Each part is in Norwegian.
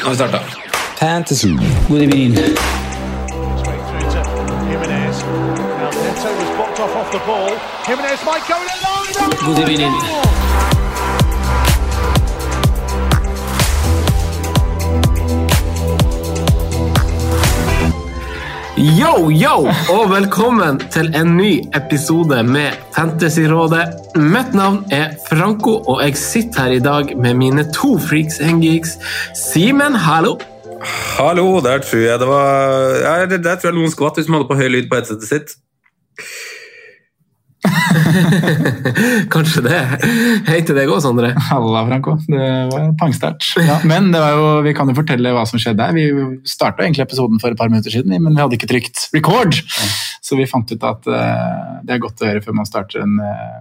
Nå har vi starta. Fantasy. God evening. Straight through Yo, yo, og velkommen til en ny episode med Fantasyrådet. Mitt navn er Franco, og jeg sitter her i dag med mine to freaks and geeks. Simen, hallo. Hallo, der tror jeg det var Der der tror jeg noen skvatt hvis man hadde på høy lyd på headsetet sitt. Kanskje det. Hei til deg òg, Sondre. Halla, Franco. Det var pangstart. Ja, men jo, vi kan jo fortelle hva som skjedde her. Vi starta egentlig episoden for et par minutter siden, men vi hadde ikke trykt record. Så vi fant ut at eh, det er godt å høre før man starter en eh,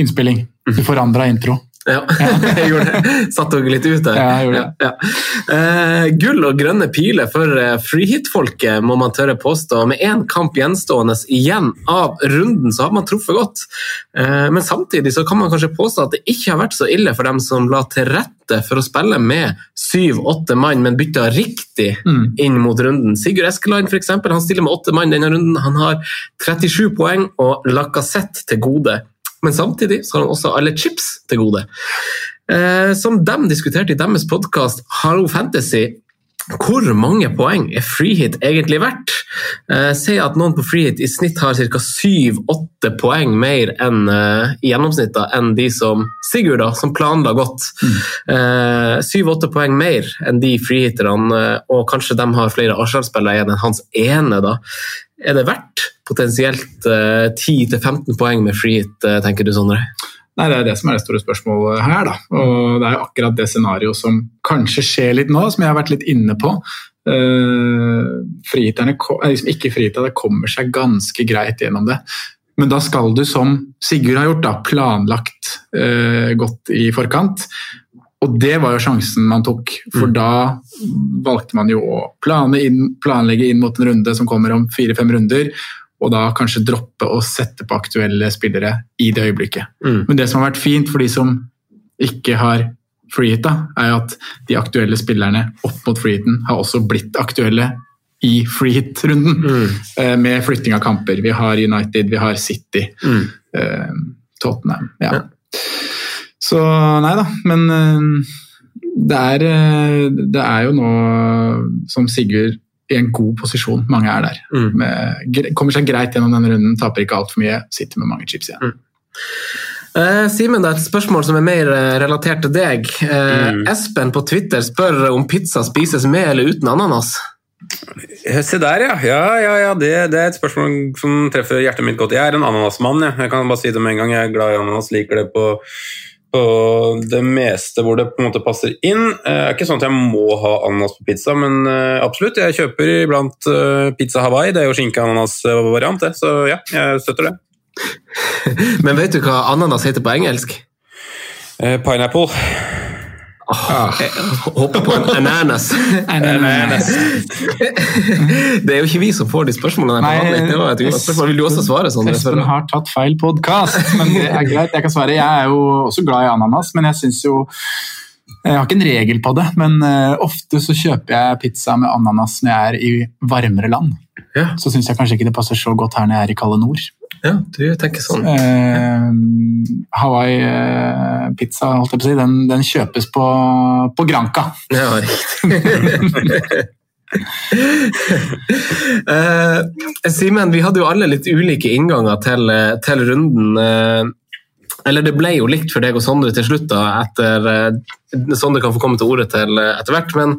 innspilling. Du forandra intro. Ja, jeg gjorde det. Satt dere litt ut der? Ja, jeg gjorde det. Ja, ja. Uh, gull og grønne piler for eh, freehit-folket, må man tørre påstå. Med én kamp gjenstående igjen av runden, så har man truffet godt. Uh, men samtidig så kan man kanskje påstå at det ikke har vært så ille for dem som la til rette for å spille med syv-åtte mann, men bytta riktig Mm. inn mot runden. Sigurd Eskeland for eksempel, han stiller med åtte mann denne runden. Han har 37 poeng og Lacassette til gode. Men samtidig så har han også alle chips til gode. Eh, som de diskuterte i deres podkast Hallo Fantasy, hvor mange poeng er freehit egentlig verdt? Eh, Si at noen på freehit i snitt har ca. 7-8 poeng mer enn eh, i gjennomsnitt enn de som Sigurd, da, som planla godt. Eh, 7-8 poeng mer enn de freehitterne, eh, og kanskje de har flere Arsenal-spillere igjen enn hans ene. da. Er det verdt potensielt eh, 10-15 poeng med freehit, eh, tenker du, Sondre? Nei, Det er det som er det store spørsmålet her. da. Og Det er jo akkurat det scenarioet som kanskje skjer litt nå, som jeg har vært litt inne på. Uh, frihitterne, eh, liksom ikke frihitterne kommer seg ganske greit gjennom det. Men da skal du, som Sigurd har gjort, da, planlagt eh, godt i forkant. Og det var jo sjansen man tok, for da valgte man jo å inn, planlegge inn mot en runde som kommer om fire-fem runder, og da kanskje droppe å sette på aktuelle spillere i det øyeblikket. Mm. Men det som har vært fint for de som ikke har freehit, da, er at de aktuelle spillerne opp mot freehiten har også blitt aktuelle i freehit-runden, Mm. eh, med flytting av kamper. Vi har United, vi har City, Mm. eh, Tottenham. Ja. Ja. Så nei da, men eh, det er, eh, det er jo nå som Sigurd i en god posisjon. Mange er der. Mm. Med, kommer seg greit gjennom denne runden, taper ikke altfor mye, sitter med mange chips igjen. Eh, Simen, det er et spørsmål som er mer eh, relatert til deg. Eh, Mm. Espen på Twitter spør om pizza spises med eller uten ananas. Se der, ja. Ja, ja, ja det, det er et spørsmål som treffer hjertet mitt godt. Jeg er en ananasmann. Jeg, jeg kan bare si det med en gang. Jeg er glad i ananas, liker det på, på det meste hvor det på en måte passer inn. Eh, Det er ikke sånn at jeg må ha ananas på pizza, men eh, absolutt. Jeg kjøper iblant eh, pizza Hawaii. Det er jo skinke-ananas-variant, det. Så ja, jeg støtter det. Men vet du hva ananas heter på engelsk? Eh, Pineapple. Jeg Hoppe på en ananas. det er jo ikke vi som får de spørsmålene. Nei. Det var et spørsmål. Vil du også svare sånn? Espen har tatt feil podkast, men det er greit. Jeg kan svare. Jeg er jo også glad i ananas, men jeg syns jo Jeg har ikke en regel på det, men eh, ofte så kjøper jeg pizza med ananas når jeg er i varmere land. Ja. Så syns jeg kanskje ikke det passer så godt her når jeg er i kalde nord. Ja, du tenker sånn. Eh, Hawaii-pizza, holdt jeg på å si, den, den kjøpes på, på Granca. Ja, riktig. Eh, Simen, vi hadde jo alle litt ulike innganger til, eh, til runden. eh, eller det ble jo likt for deg og Sondre til slutt, da, etter eh, Sondre kan få komme til orde til etter hvert. men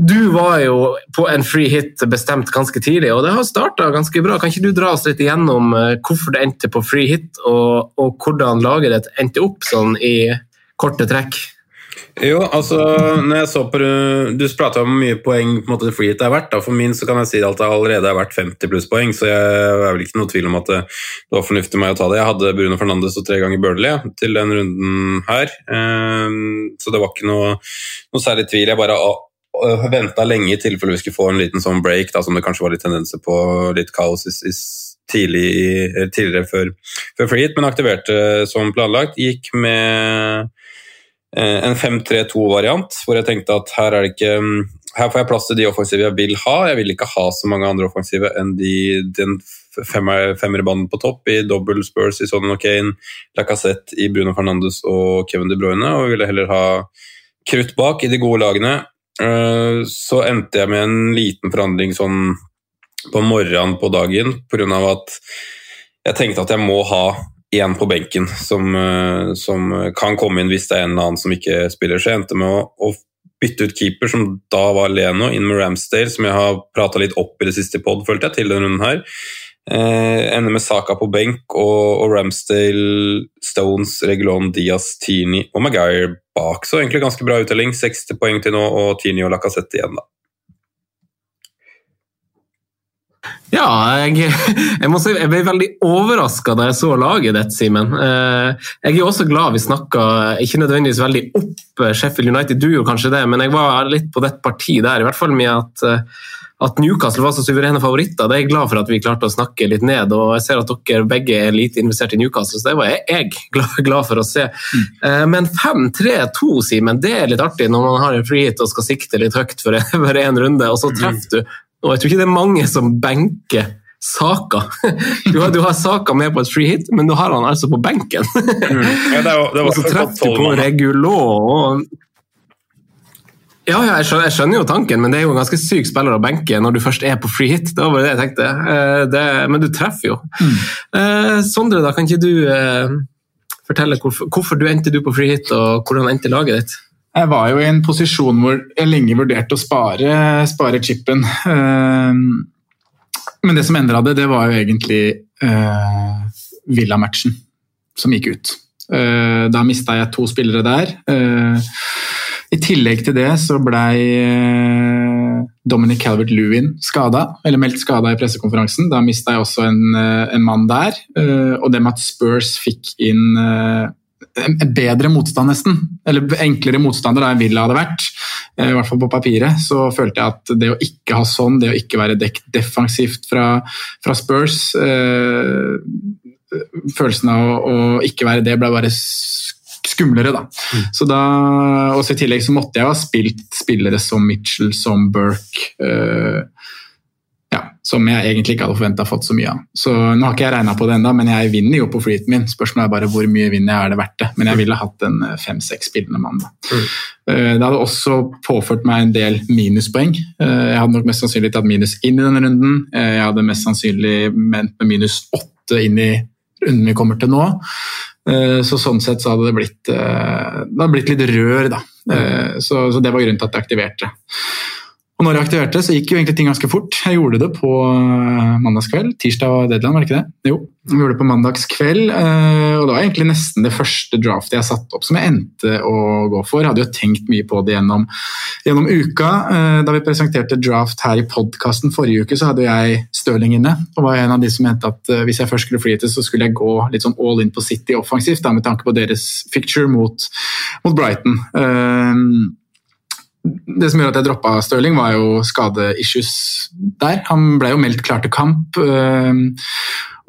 du var jo på en free hit bestemt ganske tidlig, og det har starta ganske bra. Kan ikke du dra oss litt igjennom eh, hvorfor det endte på free hit, og, og hvordan laget ditt endte opp sånn i korte trekk? Jo, altså, når jeg så på Du prata om hvor mye poeng på en måte, free hit er verdt. Da. For min så kan jeg si at det allerede er verdt 50 pluss poeng, så jeg er vel ikke noe tvil om at det, var fornuftig meg å ta det. Jeg hadde Bruno Fernandes og tre ganger Burnley til den runden her, Ehm, så det var ikke noe, noe særlig tvil. Jeg bare venta lenge i tilfelle vi skulle få en liten sånn break, da, som det kanskje var litt tendenser på, litt kaos i, i, tidlig, tidligere før, før free hit, men aktiverte som planlagt. Gikk med eh, en 5-3-2-variant, hvor jeg tenkte at her er ikke mm, her får jeg plass til de offensive jeg vil ha. Jeg vil ikke ha så mange andre offensive enn de, den femmer, femmerbanen på topp i dobbel Spurs i Sonnen og Kane, Lacassette i Bruno Fernandes og Kevin De Bruyne, og ville heller ha krutt bak i de gode lagene. Eh, Så endte jeg med en liten forandring sånn på morgenen på dagen, pga. at jeg tenkte at jeg må ha én på benken som, eh, som kan komme inn hvis det er en eller annen som ikke spiller. Så jeg endte med å, å bytte ut keeper, som da var Leno, inn med Ramsdale, som jeg har prata litt opp i det siste pod, følte jeg, til denne runden her. Eh, ender med Saka på benk og, og Ramsdale, Stones, Regulon, Diaz, Tini og Maguire bak. Så egentlig ganske bra uttelling. 60 poeng til nå, og Tini og Lacassette igjen, da. Ja, jeg, jeg må si jeg ble veldig overraska da jeg så laget ditt, Simen. Eh, Jeg er også glad vi snakka ikke nødvendigvis veldig opp Sheffield United, du gjorde kanskje det, men jeg var litt på dette parti der, i hvert fall med at, eh, at Newcastle var så suverene favoritter. Det er jeg glad for at vi klarte å snakke litt ned, og jeg ser at dere begge er lite investert i Newcastle, så det var jeg, glad, glad for å se. Mm. Men 5-3-2, Simen, det er litt artig når man har en free hit og skal sikte litt høyt for én runde, og så treffer du. Og jeg tror ikke det er mange som benker Saka. Du har, du har Saka med på et free hit, men du har han altså på benken. Ja, det var, det var og så treffer du på. Regulå og ja, ja, jeg skjønner, jeg skjønner jo tanken, men det er jo en ganske syk spiller å benke når du først er på free hit. Det var bare det jeg tenkte. Eh, Det, men du treffer jo. Eh, Sondre, da kan ikke du eh, fortelle hvorfor, hvorfor du endte du på free hit, og hvordan endte laget ditt? Jeg var jo i en posisjon hvor jeg lenge vurderte å spare, spare chipen. Eh, Men det som endra det, det var jo egentlig uh, Villa-matchen som gikk ut. Eh, Da mista jeg to spillere der. I tillegg til det så blei eh, Dominic Calvert-Lewin skada, eller meldt skada i pressekonferansen. Da mista jeg også en, eh, en mann der. Eh, Og det med at Spurs fikk inn en bedre motstand, nesten. Eller enklere motstander da enn Villa hadde vært. I hvert fall på papiret. Så følte jeg at det å ikke ha sånn, det å ikke være dekt defensivt fra, fra Spurs Følelsen av å, å ikke være det ble bare skumlere, da. Så da, også I tillegg så måtte jeg ha spilt spillere som Mitchell, som Burke. eh, ja, som jeg egentlig ikke hadde forventa fått så mye av. Så Nå har ikke jeg regna på det ennå, men jeg vinner jo på freeheaten min. Spørsmålet er bare hvor mye vinner jeg, er det verdt det? Men jeg ville hatt en eh, fem-seks spillende mann. da. Eh, Det hadde også påført meg en del minuspoeng. Jeg hadde nok mest sannsynlig tatt minus inn i denne runden. Jeg hadde mest sannsynlig ment med minus åtte inn i runden vi kommer til nå. Eh, Så sånn sett så hadde det blitt, eh, det hadde blitt litt rør, da. Eh, Så, så det var grunnen til at jeg aktiverte. Og når jeg aktiverte, så gikk jo egentlig ting ganske fort. Jeg gjorde det på eh, mandagskveld. Tirsdag var deadline, var det ikke det? Jo, jeg gjorde det på mandagskveld. eh, Og det var egentlig nesten det første draftet jeg satte opp som jeg endte å gå for. Jeg hadde jo tenkt mye på det gjennom, gjennom uka. Eh, Da vi presenterte draft her i podkasten forrige uke, så hadde jeg Stirling inne. Og var en av de som mente at hvis jeg først skulle flyte, så skulle jeg gå litt sånn all in på City offensivt, med tanke på deres picture mot, mot Brighton. Eh, det som gjør at jeg droppa Stirling, var jo skadeissues der. Han ble jo meldt klar til kamp. øh,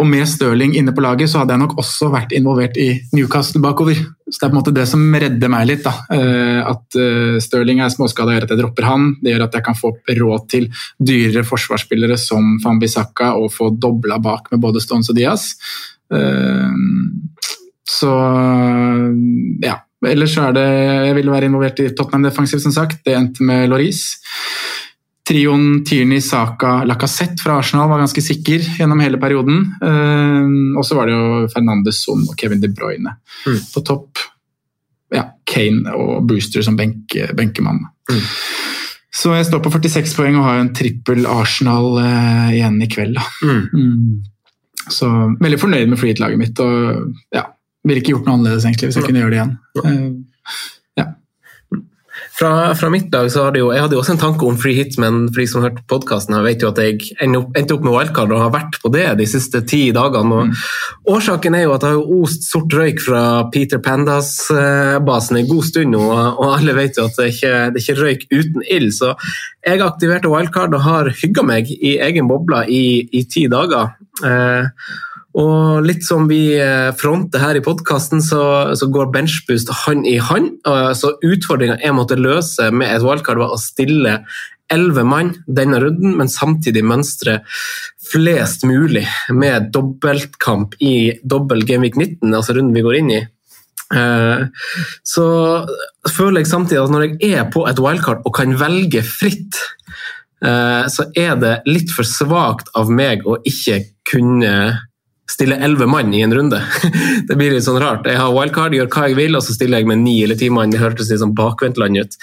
Og med Stirling inne på laget, så hadde jeg nok også vært involvert i Newcastle bakover. Så det er på en måte det som redder meg litt. da. Øh, At øh, Stirling er småskada gjør at jeg dropper han. Det gjør at jeg kan få råd til dyrere forsvarsspillere som Fambisaka og få dobla bak med både Stones og Diaz. Så ja. Ellers så er det Jeg ville være involvert i Tottenham defensivt, som sagt. Det endte med Laurice. Trioen Tierney, Saka, Lacassette fra Arsenal var ganske sikker gjennom hele perioden. Uh, og så var det jo Fernandes Son og Kevin De Bruyne Mm. på topp. Ja, Kane og Brewster som benke, benkemann. Mm. Så jeg står på 46 poeng og har en trippel Arsenal eh, igjen i kveld. Mm. Mm. Så veldig fornøyd med freehit-laget mitt. og ja, Ville ikke gjort noe annerledes egentlig hvis jeg kunne gjøre det igjen. Ja. Fra, fra mitt lag så hadde jo, jeg hadde jo også en tanke om free hit, men for de som har hørt podkasten, vet jo at jeg endte opp med wildcard og har vært på det de siste ti dagene. og Årsaken er jo at det har ost sort røyk fra Peter Pandas-basen en god stund nå, og alle vet jo at det ikke det ikke røyk uten ild. Så jeg aktiverte wildcard og har hygga meg i egen boble i, i ti dager. Eh, og litt som vi eh, fronter her i podkasten, så, så, går benchboost hånd i hånd. Så utfordringa jeg måtte løse med et wildcard, var å stille elleve mann denne runden, men samtidig mønstre flest mulig med dobbeltkamp i dobbel Gameweek 19, altså runden vi går inn i. Eh, Så føler jeg samtidig at når jeg er på et wildcard og kan velge fritt, eh, så er det litt for svakt av meg å ikke kunne stille elleve mann i en runde. Det blir litt sånn rart. Jeg har wildcard, gjør hva jeg vil, og så stiller jeg med ni eller ti mann. Det hørtes litt sånn bakvendtland ut.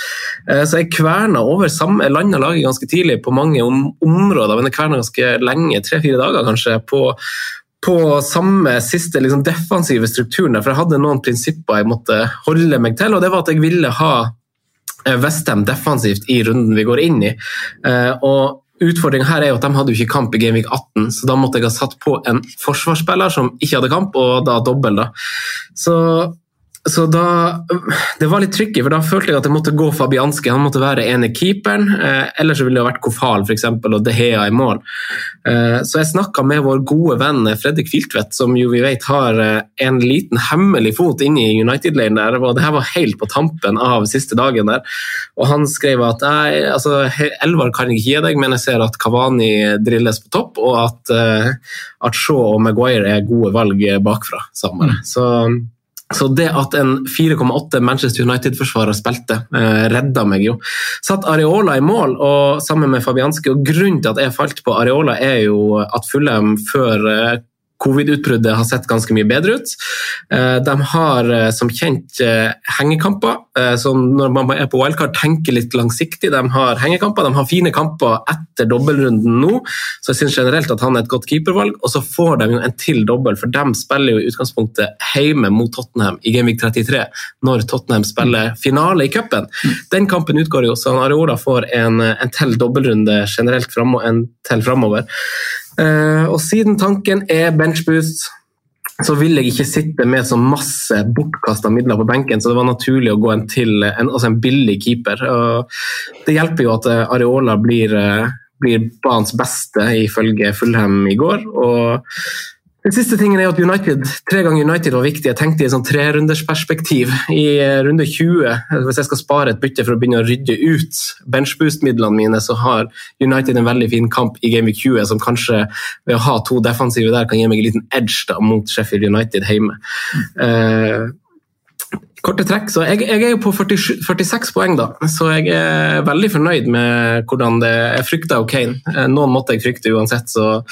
Eh, Så jeg kverna over samme landa laget ganske tidlig på mange om områder, men jeg kverna ganske lenge, tre-fire dager kanskje, på, på samme siste liksom, defensive strukturen. For jeg hadde noen prinsipper jeg måtte holde meg til, og det var at jeg ville ha Westham defensivt i runden vi går inn i. Eh, og Utfordringa her er jo at de hadde jo ikke kamp i Gameweek 18, så da måtte jeg ha satt på en forsvarsspiller som ikke hadde kamp, og da dobbel. da. Så, så da Det var litt tricky, for da følte jeg at jeg måtte gå Fabianski. Han måtte være ene keeperen, eh, ellers så ville det vært Kofal for eksempel, og De Hea i mål. Eh, så jeg snakka med vår gode venn Fredrik Filtvedt, som jo vi vet har eh, en liten hemmelig fot inne i United-leiren der. og Det her var helt på tampen av siste dagen der. Og han skrev at nei, altså, Elvar kan ikke gi deg, men jeg ser at Kavani drilles på topp, og at, eh, at Shaw og Maguire er gode valg bakfra. Sammen. Så så det at en 4,8 Manchester United-forsvarer spilte, eh, redda meg jo. Satt Areola i mål og sammen med Fabianski, og grunnen til at jeg falt på Areola, er jo at Fulham før eh, covid-utbruddet har sett ganske mye bedre ut. Eh, De har eh, som kjent eh, hengekamper, som når man er på wildcard tenker litt langsiktig. De har hengekamper, de har fine kamper etter dobbeltrunden nå, så jeg syns generelt at han er et godt keepervalg. Og så får de jo en til dobbel, for de spiller jo i utgangspunktet hjemme mot Tottenham i Gameweek 33, når Tottenham spiller finale i cupen. Den kampen utgår jo, så Areola får en, en til dobbeltrunde generelt frem, en til framover. Eh, og siden tanken er benchboost, så vil jeg ikke sitte med så masse bortkasta midler på benken, så det var naturlig å gå en til en, altså en billig keeper. Og det hjelper jo at eh, Areola blir, eh, blir banens beste, ifølge Fulham i går. og den siste tingen er at United, Tre ganger United var viktig. Jeg tenkte i et sånn trerundersperspektiv. I eh, runde 20, hvis jeg skal spare et bytte for å begynne å rydde ut benchboost-midlene mine, så har United en veldig fin kamp i Game Week 20, som kanskje ved å ha to defensive der kan gi meg en liten edge da, mot Sheffield United hjemme. Eh, korte trekk. Så jeg, jeg er jo på 47, 46 poeng, da. Så jeg er veldig fornøyd med hvordan det Jeg frykta jo Kane. Eh, Noen måtte jeg frykte uansett, så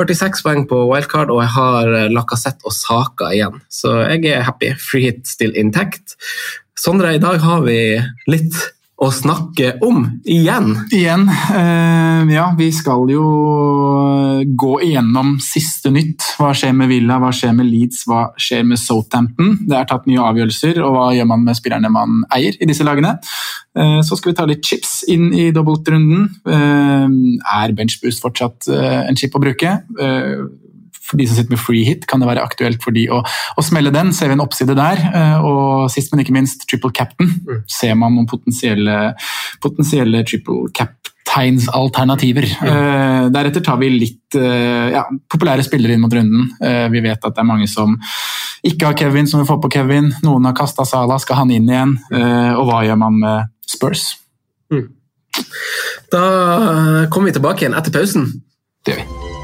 46 poeng på wildcard, og jeg har Lacassette og Saka igjen. Så jeg er happy. Free hit still intact. Sondre, i dag har vi litt å snakke om igjen. Igjen. eh, ja, vi skal jo gå igjennom siste nytt. Hva skjer med Villa, hva skjer med Leeds, hva skjer med Southampton? Det er tatt nye avgjørelser, og hva gjør man med spillerne man eier i disse lagene? Eh, så skal vi ta litt chips inn i dobbeltrunden. Eh, er benchboost fortsatt eh, en chip å bruke? For de som sitter med free hit, kan det være aktuelt for de å, å smelle den. Ser vi en oppside der. Eh, Og sist, men ikke minst, triple captain. Ser man noen potensielle, potensielle triple captainsalternativer Eh, Deretter tar vi litt eh, ja, populære spillere inn mot runden. Vi vet at det er mange som ikke har Kevin, som vil få på Kevin. Noen har kasta Sala, skal han inn igjen? Og hva gjør man med Spurs? Da kommer vi tilbake igjen etter pausen. Det gjør vi.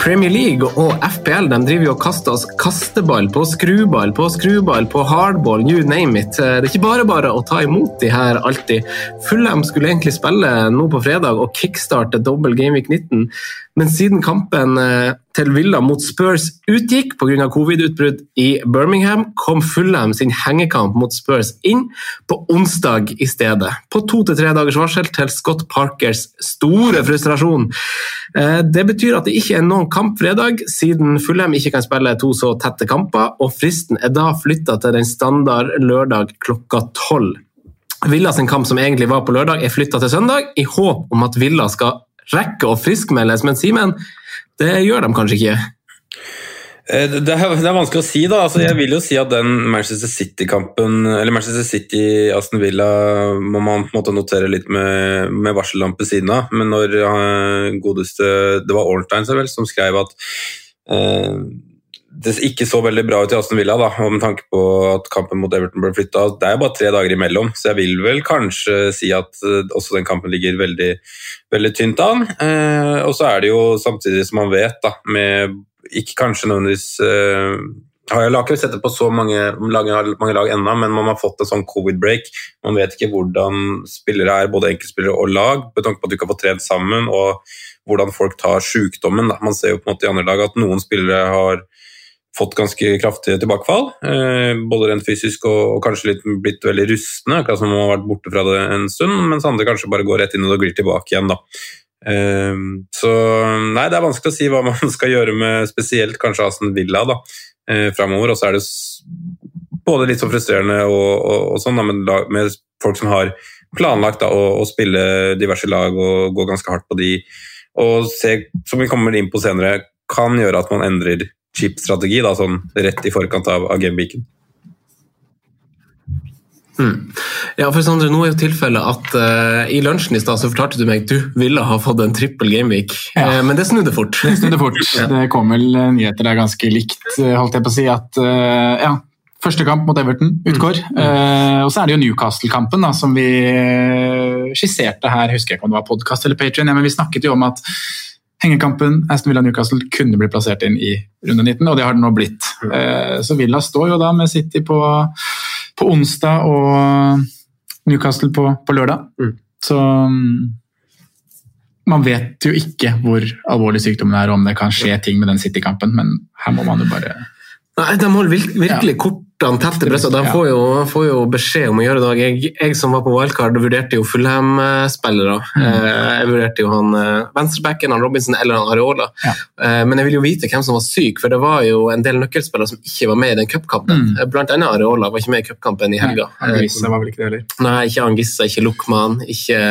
Premier League og FPL de driver jo og kaster oss kasteball på skruball på skruball på hardball, you name it. Det er ikke bare bare å ta imot de her alltid. Fulham skulle egentlig spille nå på fredag og kickstarte dobbel Gameweek 19, men siden kampen eh, til Villa mot Spurs utgikk pga. covid-utbrudd i Birmingham, kom Fulham sin hengekamp mot Spurs inn på onsdag i stedet. På to til tre dagers varsel til Scott Parkers store frustrasjon. Eh, det betyr at det ikke er noen kamp fredag, siden Fulham ikke kan spille to så tette kamper, og fristen er da flytta til den standard lørdag klokka tolv. Villa sin kamp som egentlig var på lørdag, er flytta til søndag, i håp om at Villa skal rekke å friskmeldes, men Simen, det gjør de kanskje ikke? Eh, Det er, det er vanskelig å si, da. Altså, jeg vil jo si at den Manchester City-kampen, eller Manchester City-Aston Villa, må man på en måte notere litt med, med varsellampe siden av. Men når uh, godeste Det var Ornstein vel, som skrev at uh, det ikke så veldig bra ut i Aston Villa, da, med tanke på at kampen mot Everton ble flytta. Det er jo bare tre dager imellom, så jeg vil vel kanskje si at uh, også den kampen ligger veldig, veldig tynt an. Eh, og så er det jo samtidig som man vet, da, med ikke kanskje nødvendigvis Jeg har ikke sett det på så mange, mange, mange lag ennå, men man har fått en sånn covid-break. Man vet ikke hvordan spillere er, både enkeltspillere og lag, med tanke på at du ikke har fått trent sammen, og hvordan folk tar sykdommen. Da. Man ser jo på en måte i andre lag at noen spillere har fått ganske kraftige tilbakefall. Eh, både rent fysisk og, kanskje litt, blitt veldig rustne, akkurat som om man har vært borte fra det en stund, mens andre kanskje bare går rett inn og glir tilbake igjen. da. Eh, så nei, det er vanskelig å si hva man skal gjøre med spesielt kanskje Aston Villa da, eh, framover. Og så er det både litt så frustrerende og, og, og sånn, da, med, med, folk som har planlagt da, å, å, spille diverse lag og gå ganske hardt på de, og se, som vi kommer inn på senere, kan gjøre at man endrer chip-strategi, da, sånn rett i forkant av, av gameweeken. Mm. Ja, for Sandre, nå er jo tilfellet at uh, I lunsjen i stad så fortalte du meg at du ville ha fått en trippel gameweek, ja. uh, men det snudde fort. Det snudde fort. ja. Det kom vel nyheter der ganske likt, holdt jeg på å si. at uh, ja, Første kamp mot Everton utgår. Mm. Uh, og så er det jo Newcastle-kampen som vi skisserte her. husker jeg ikke om det var podkast eller Patrion, ja, men vi snakket jo om at hengekampen Aston Villa Newcastle kunne bli plassert inn i runde 19, og det har det nå blitt. Mm. Så Villa står jo da med City på, på onsdag og Newcastle på, på lørdag. Mm. Så man vet jo ikke hvor alvorlig sykdommen er, og om det kan skje ting med den City-kampen, men her må man jo bare Nei, De holder virkelig ja. kort tett i brystet. De får jo, får jo, beskjed om å gjøre det. Jeg, jeg som var på wildcard, vurderte jo Fulham-spillere. Mm. Eh, jeg vurderte jo han eh, venstrebacken, han Robinson eller han Areola. Ja. Eh, men jeg vil jo vite hvem som var syk, for det var jo en del nøkkelspillere som ikke var med i den cupkampen. Mm. Blant annet Areola var ikke med i cupkampen i helga. Angissa var vel ikke det heller? Nei, ikke Angissa, ikke Lukman, ikke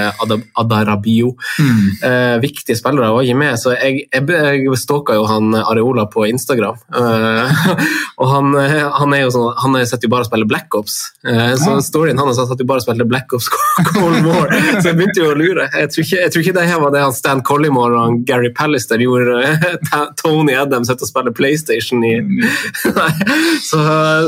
Adarabio. Mm. Eh, viktige spillere var ikke med, så jeg, jeg, jeg stalka jo han Areola på Instagram. Eh, og han, han er jo sånn han satt jo bare og spiller Black Ops. Eh, så storyen hans satt jo bare og spilte Black Ops Cold War. Så jeg begynte jo å lure. Jeg tror ikke, jeg tror ikke det her var det han Stan Collymore og Gary Pallister gjorde. Tony Adams satt og spilte PlayStation i Så,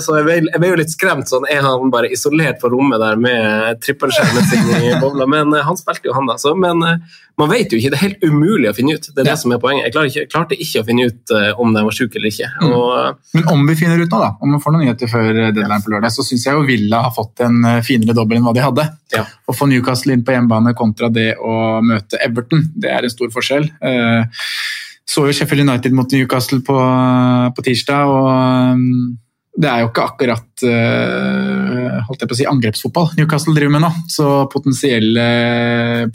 så jeg, ble, jeg, ble, jo litt skremt. sånn Er han bare isolert på rommet der med trippelskjermen sin i bobla? Men eh, han spilte jo, han, da. Så, men eh, man vet jo ikke. Det er helt umulig å finne ut. Det er ja. det som er poenget. Jeg klarte ikke, klarte ikke å finne ut om de var syke eller ikke. Mm. Og, Men om vi finner ut nå, da, om vi får noen nyheter før deadline på lørdag, så syns jeg jo Villa har fått en eh, finere dobbel enn hva de hadde. Ja. Å få Newcastle inn på hjemmebane kontra det å møte Everton, det er en stor forskjell. Eh, så jo Sheffield United mot Newcastle på, på tirsdag, og det er jo ikke akkurat uh, holdt jeg på å si, angrepsfotball Newcastle driver med nå. Så potensielle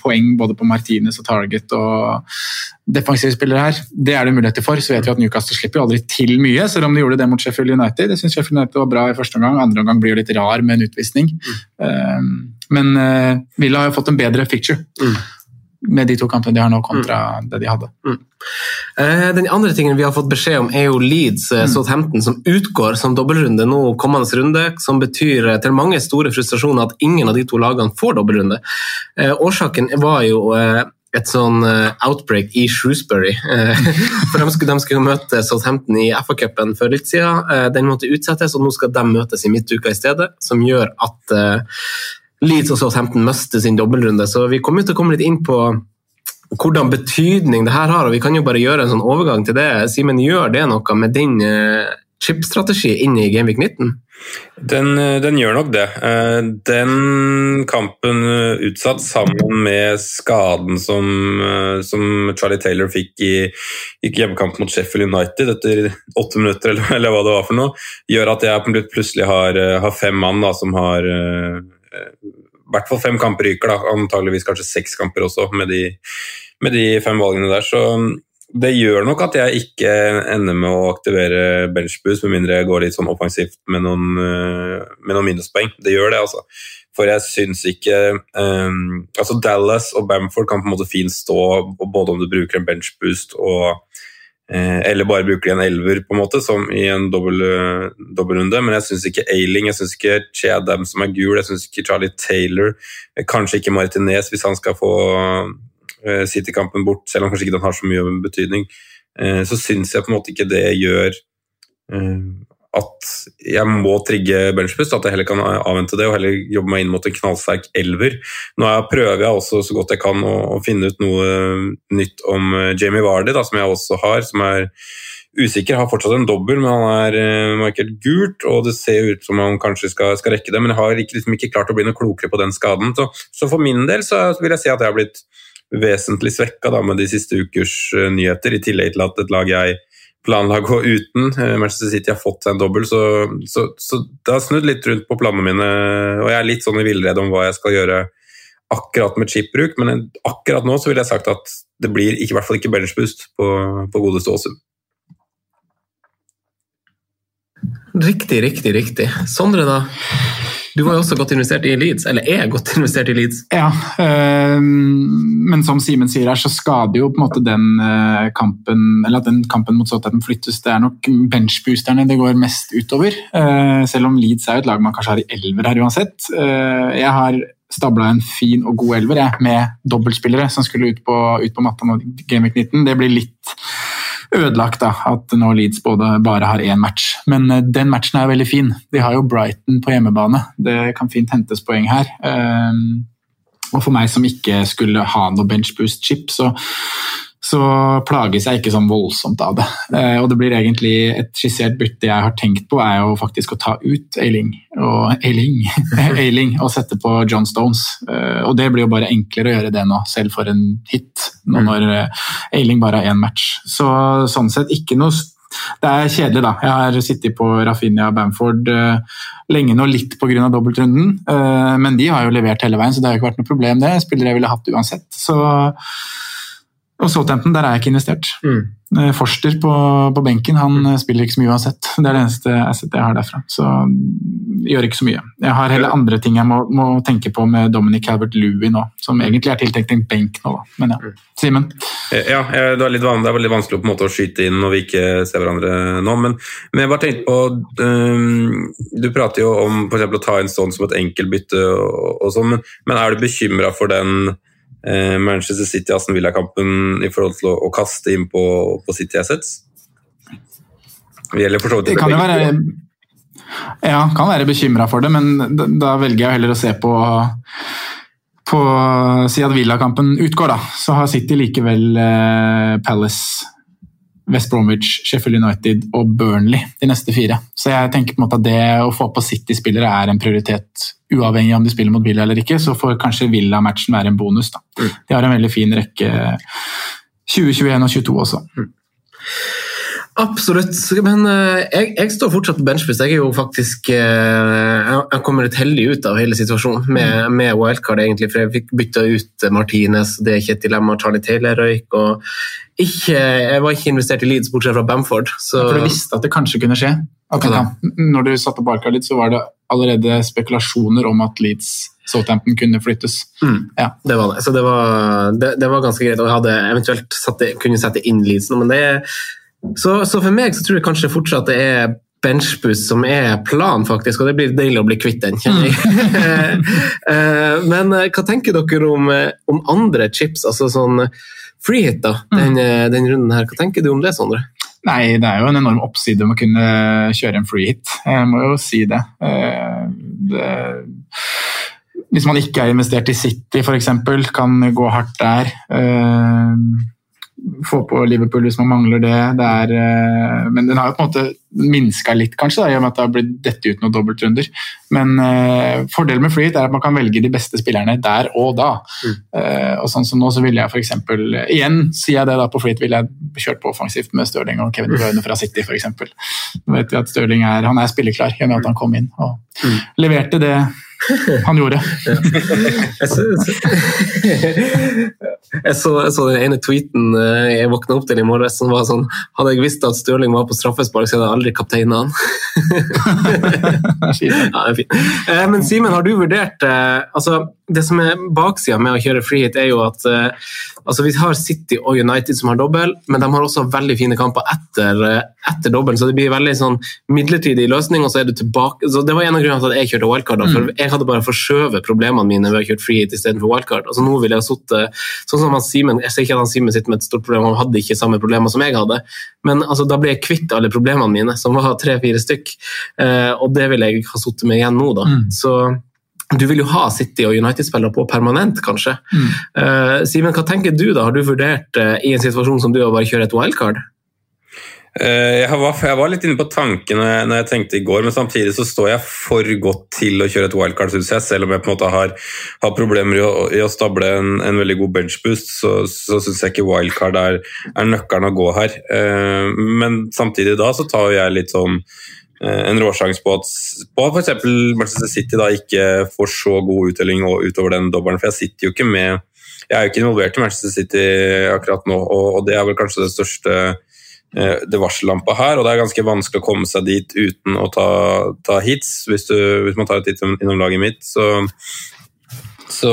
poeng både på Martinez og Target og defensive spillere her, det er det muligheter for. Så vet vi at Newcastle slipper jo aldri til mye, selv om de gjorde det mot Sheffield United. Jeg syns Sheffield United var bra i første omgang, andre omgang blir jo litt rar med en utvisning. Mm. Uh, men Villa har jo fått en bedre picture. Mm med de to kampene de har nå, kontra mm. det de hadde. Mm. Eh, den andre tingen vi har fått beskjed om, er jo Leeds eh, mm. Southampton, som utgår som dobbeltrunde nå kommende runde. Som betyr eh, til mange store frustrasjoner at ingen av de to lagene får dobbeltrunde. Årsaken var jo et sånn outbreak i Shrewsbury. For de skulle, de skulle møte Southampton i FA-cupen for litt siden. Den måtte utsettes, og nå skal de møtes i midtuka i stedet. Som gjør at Leeds og Southampton mister sin dobbeltrunde. Så vi kommer til å komme litt inn på hvordan betydning det her har, og vi kan jo bare gjøre en sånn overgang til det. Simen, gjør det noe med din eh, chip-strategi inn i Gameweek 19? Den, eh, den, gjør nok det. Eh, den kampen utsatt sammen med skaden som, som Charlie Taylor fikk i, i hjemmekamp mot Sheffield United etter åtte minutter, eller, eller, hva det var for noe, gjør at jeg plutselig har, har fem mann da, som har hvert fall fem kamper ryker, da. antageligvis kanskje seks kamper også, med de, med de, fem valgene der. Så det gjør nok at jeg ikke ender med å aktivere benchboost, med mindre jeg går litt sånn offensivt med noen, eh, med noen minuspoeng. Det gjør det, altså. For jeg syns ikke um, Altså Dallas og Bamford kan på en måte fint stå både om du bruker en benchboost og eller bare bruker de en elver, på en måte, som i en eh, dobbeltrunde. Men jeg syns ikke Ailing, jeg syns ikke Che Adam som er gul, jeg syns ikke Charlie Taylor, eh, kanskje ikke Martinez hvis han skal få City-kampen bort, selv om kanskje ikke den har så mye betydning. Så syns jeg på en måte ikke det gjør at jeg må trigge benchbust, at jeg heller kan avvente det og heller jobbe meg inn mot en knallsterk elver. Nå prøver jeg også så godt jeg kan å, finne ut noe nytt om eh, Jamie Vardy, da, som jeg også har, som er usikker. Har fortsatt en dobbel, men han er uh, markert gult, og det ser ut som han kanskje skal, skal rekke det. Men jeg har ikke, liksom ikke, klart å bli noe klokere på den skaden. Så, så for min del så vil jeg si at jeg har blitt vesentlig svekka med de siste ukers nyheter, i tillegg til at et lag jeg planla å gå uten. Eh, Manchester City har fått seg en dobbel, så, så, så, det har snudd litt rundt på planene mine. Og jeg er litt sånn i villrede om hva jeg skal gjøre akkurat med chipbruk, men akkurat nå så ville jeg sagt at det blir ikke, i hvert fall ikke benchboost på, på godeste Åsum. Riktig, riktig, riktig. Sondre, da? Du var jo også godt investert i Leeds, eller er godt investert i Leeds. Ja, øh, men som Simen sier her, så skader jo på en måte den øh, kampen eller at den kampen mot Southampton flyttes. Det er nok benchboosterne det går mest utover. Øh, selv om Leeds er jo et lag man kanskje har i elver her uansett. jeg har stabla en fin og god elver jeg, med dobbeltspillere som skulle ut på, ut på matta nå Gameweek 19. Det blir litt ødelagt da, at nå Leeds både bare har én match. Men uh, den matchen er veldig fin. De har jo Brighton på hjemmebane. Det kan fint hentes poeng her. Uh, og for meg som ikke skulle ha noe benchboost-chip, så så plages jeg ikke sånn voldsomt av det. Eh, og det blir egentlig et skissert bytte jeg har tenkt på, er jo faktisk å ta ut Ailing og, Ailing, Ailing, og sette på John Stones. Eh, og det blir jo bare enklere å gjøre det nå, selv for en hit, nå mm. når Eiling Ailing bare har én match. Så sånn sett ikke noe det er kjedelig, da. Jeg har sittet på Rafinha Bamford lenge nå, litt pga. dobbeltrunden. men de har jo levert hele veien, så det har jo ikke vært noe problem, det. Spillere jeg ville hatt uansett. Så og Southampton, der er jeg ikke investert. Mm. Eh, Forster på, på, benken han mm. spiller ikke så mye uansett. Det er det eneste asset jeg har derfra. Så gjør ikke så mye. Jeg har heller andre ting jeg må, må tenke på med Dominic Calvert-Louie nå, som egentlig er tiltenkt en benk nå, da. Men ja. Mm. Simen? Eh, ja, det er, litt vanlig, det er veldig vanskelig på en måte å skyte inn når vi ikke ser hverandre nå. Men, men jeg bare tenkte på um, Du prater jo om for å ta en sånn som et enkeltbytte og, og sånn, men, men er du bekymra for den Eh, Manchester City-Aston Villa-kampen i forhold til å, å, kaste inn på, på City Assets? Det gjelder for så vidt det kan være, Ja, kan være bekymra for det, men da, da, velger jeg heller å se på på Si at Villa-kampen utgår, da, så har City likevel eh, Palace West Bromwich, Sheffield United og Burnley de neste fire. Så jeg tenker på en måte at det å få på City-spillere er en prioritet, uavhengig om de spiller mot Villa eller ikke. Så får kanskje Villa-matchen være en bonus. da. Mm. De har en veldig fin rekke 2021 og 2022 også. Mm. Absolutt, men uh, jeg, jeg, står fortsatt på benchpress. Jeg er jo faktisk uh, Jeg kommer litt heldig ut av hele situasjonen med, mm. med wildcard, egentlig, for jeg fikk bytta ut Martinez, det er ikke et dilemma. Charlie Taylor røyk. og ikke, Jeg var ikke investert i Leeds, bortsett fra Bamford. Så... For du visste at det kanskje kunne skje? Okay. Når du satte opp wildcard litt, så var det allerede spekulasjoner om at Leeds Southampton kunne flyttes. Mm. Ja. Det var det. Så det var, det, det var ganske greit. Og jeg hadde eventuelt satte, kunne sette inn Leeds nå, men det er så, så, for meg så tror jeg kanskje fortsatt det er benchboost som er planen, faktisk, og det blir deilig å bli kvitt den, kjenner jeg. Eh, men eh, hva tenker dere om, eh, om andre chips, altså sånn freehit, da, den, mm. den, runden her. Hva tenker du om det, Sondre? Nei, det er jo en enorm oppside om å kunne kjøre en freehit. Jeg må jo si det. det hvis man ikke er investert i City f.eks., kan gå hardt der. Få på Liverpool hvis man mangler det. det er, eh, men den har jo på en måte minska litt, kanskje, da, i og med at det har blitt dette ut noen dobbeltrunder. Men uh, fordelen med Flyt er at man kan velge de beste spillerne der og da. Mm. Uh, og sånn som nå så ville jeg f.eks. Igjen sier jeg det da på Flyt ville jeg kjørt på offensivt med Stirling og Kevin De Bruyne fra City f.eks. Nå vet vi at Stirling er, han er spilleklar i og med at han kom inn og mm. leverte det han gjorde. jeg, så, jeg, så, jeg, så, den ene tweeten eh, jeg våkna opp til i morges som var sånn Hadde jeg visst at Stirling var på straffespark, så hadde jeg aldri kapteina han. ja, eh, Men Simen, har du vurdert eh, altså, Det som er baksida med å kjøre freehit, er jo at altså, vi har City og United som har dobbel, men de har også veldig fine kamper etter, etter dobbel, så det blir veldig sånn midlertidig løsning, og så er du tilbake. Så det var en av grunnene til at jeg kjørte wildcard. for mm. jeg hadde bare forskjøvet problemene mine ved å kjøre freehit free hit istedenfor wildcard. Altså, nå ville jeg sittet, sånn som han Simen, Jeg ser ikke at han Simen sitter med et stort problem, han hadde ikke samme problemer som jeg hadde, men altså, da ble jeg kvitt alle problemene mine, som var tre-fire stykk. Eh, og det vil jeg ha sittet med igjen nå. da. Mm. Så du vil jo ha City og United-spillere på permanent, kanskje. Mm. Uh, Simen, hva tenker du da? Har du vurdert uh, i en situasjon som du å bare kjøre et wildcard? Eh, jeg var, jeg var, litt inne på tanken når jeg, når jeg, tenkte i går, men samtidig så står jeg for godt til å kjøre et wildcard, syns jeg. Selv om jeg på en måte har, har problemer i å, i å stable en, en, veldig god benchboost, så, så syns jeg ikke wildcard er, er, nøkkelen å gå her. Eh, men samtidig da så tar jeg litt sånn en råsjanse på at på f.eks. Manchester City da ikke får så god uttelling utover den dobbelen, for jeg sitter jo ikke med jeg er jo ikke involvert i Manchester City akkurat nå, og, og det er vel kanskje det største Eh, det varsellampa her, og det er ganske vanskelig å komme seg dit uten å ta, ta hits. Hvis, du, hvis, man tar et hit innom laget mitt, så så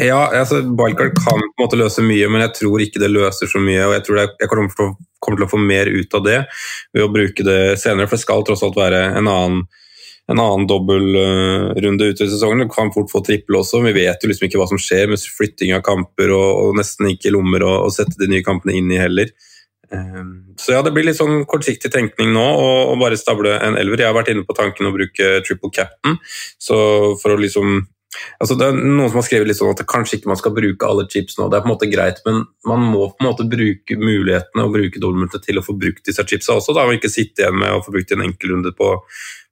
Ja, altså, Wildcard kan på en måte løse mye, men jeg tror ikke det løser så mye. og Jeg tror jeg kommer til, å, kommer til å få mer ut av det ved å bruke det senere, for det skal tross alt være en annen en annen dobbeltrunde uh, ute i sesongen. Du kan fort få trippel også. Vi vet jo liksom ikke hva som skjer med flytting av kamper og, og nesten ikke lommer å, sette de nye kampene inn i heller. Um, så ja, det blir litt sånn kortsiktig tenkning nå å bare stable en elver. Jeg har vært inne på tanken å bruke triple captain, så for å liksom Altså det er Noen som har skrevet litt sånn at kanskje ikke man skal bruke alle chips nå. Det er på en måte greit, men man må på en måte bruke mulighetene og bruke dobbeltmultet til å få brukt disse chipsa også. Da må ikke sitte igjen med å få brukt en enkelrunde på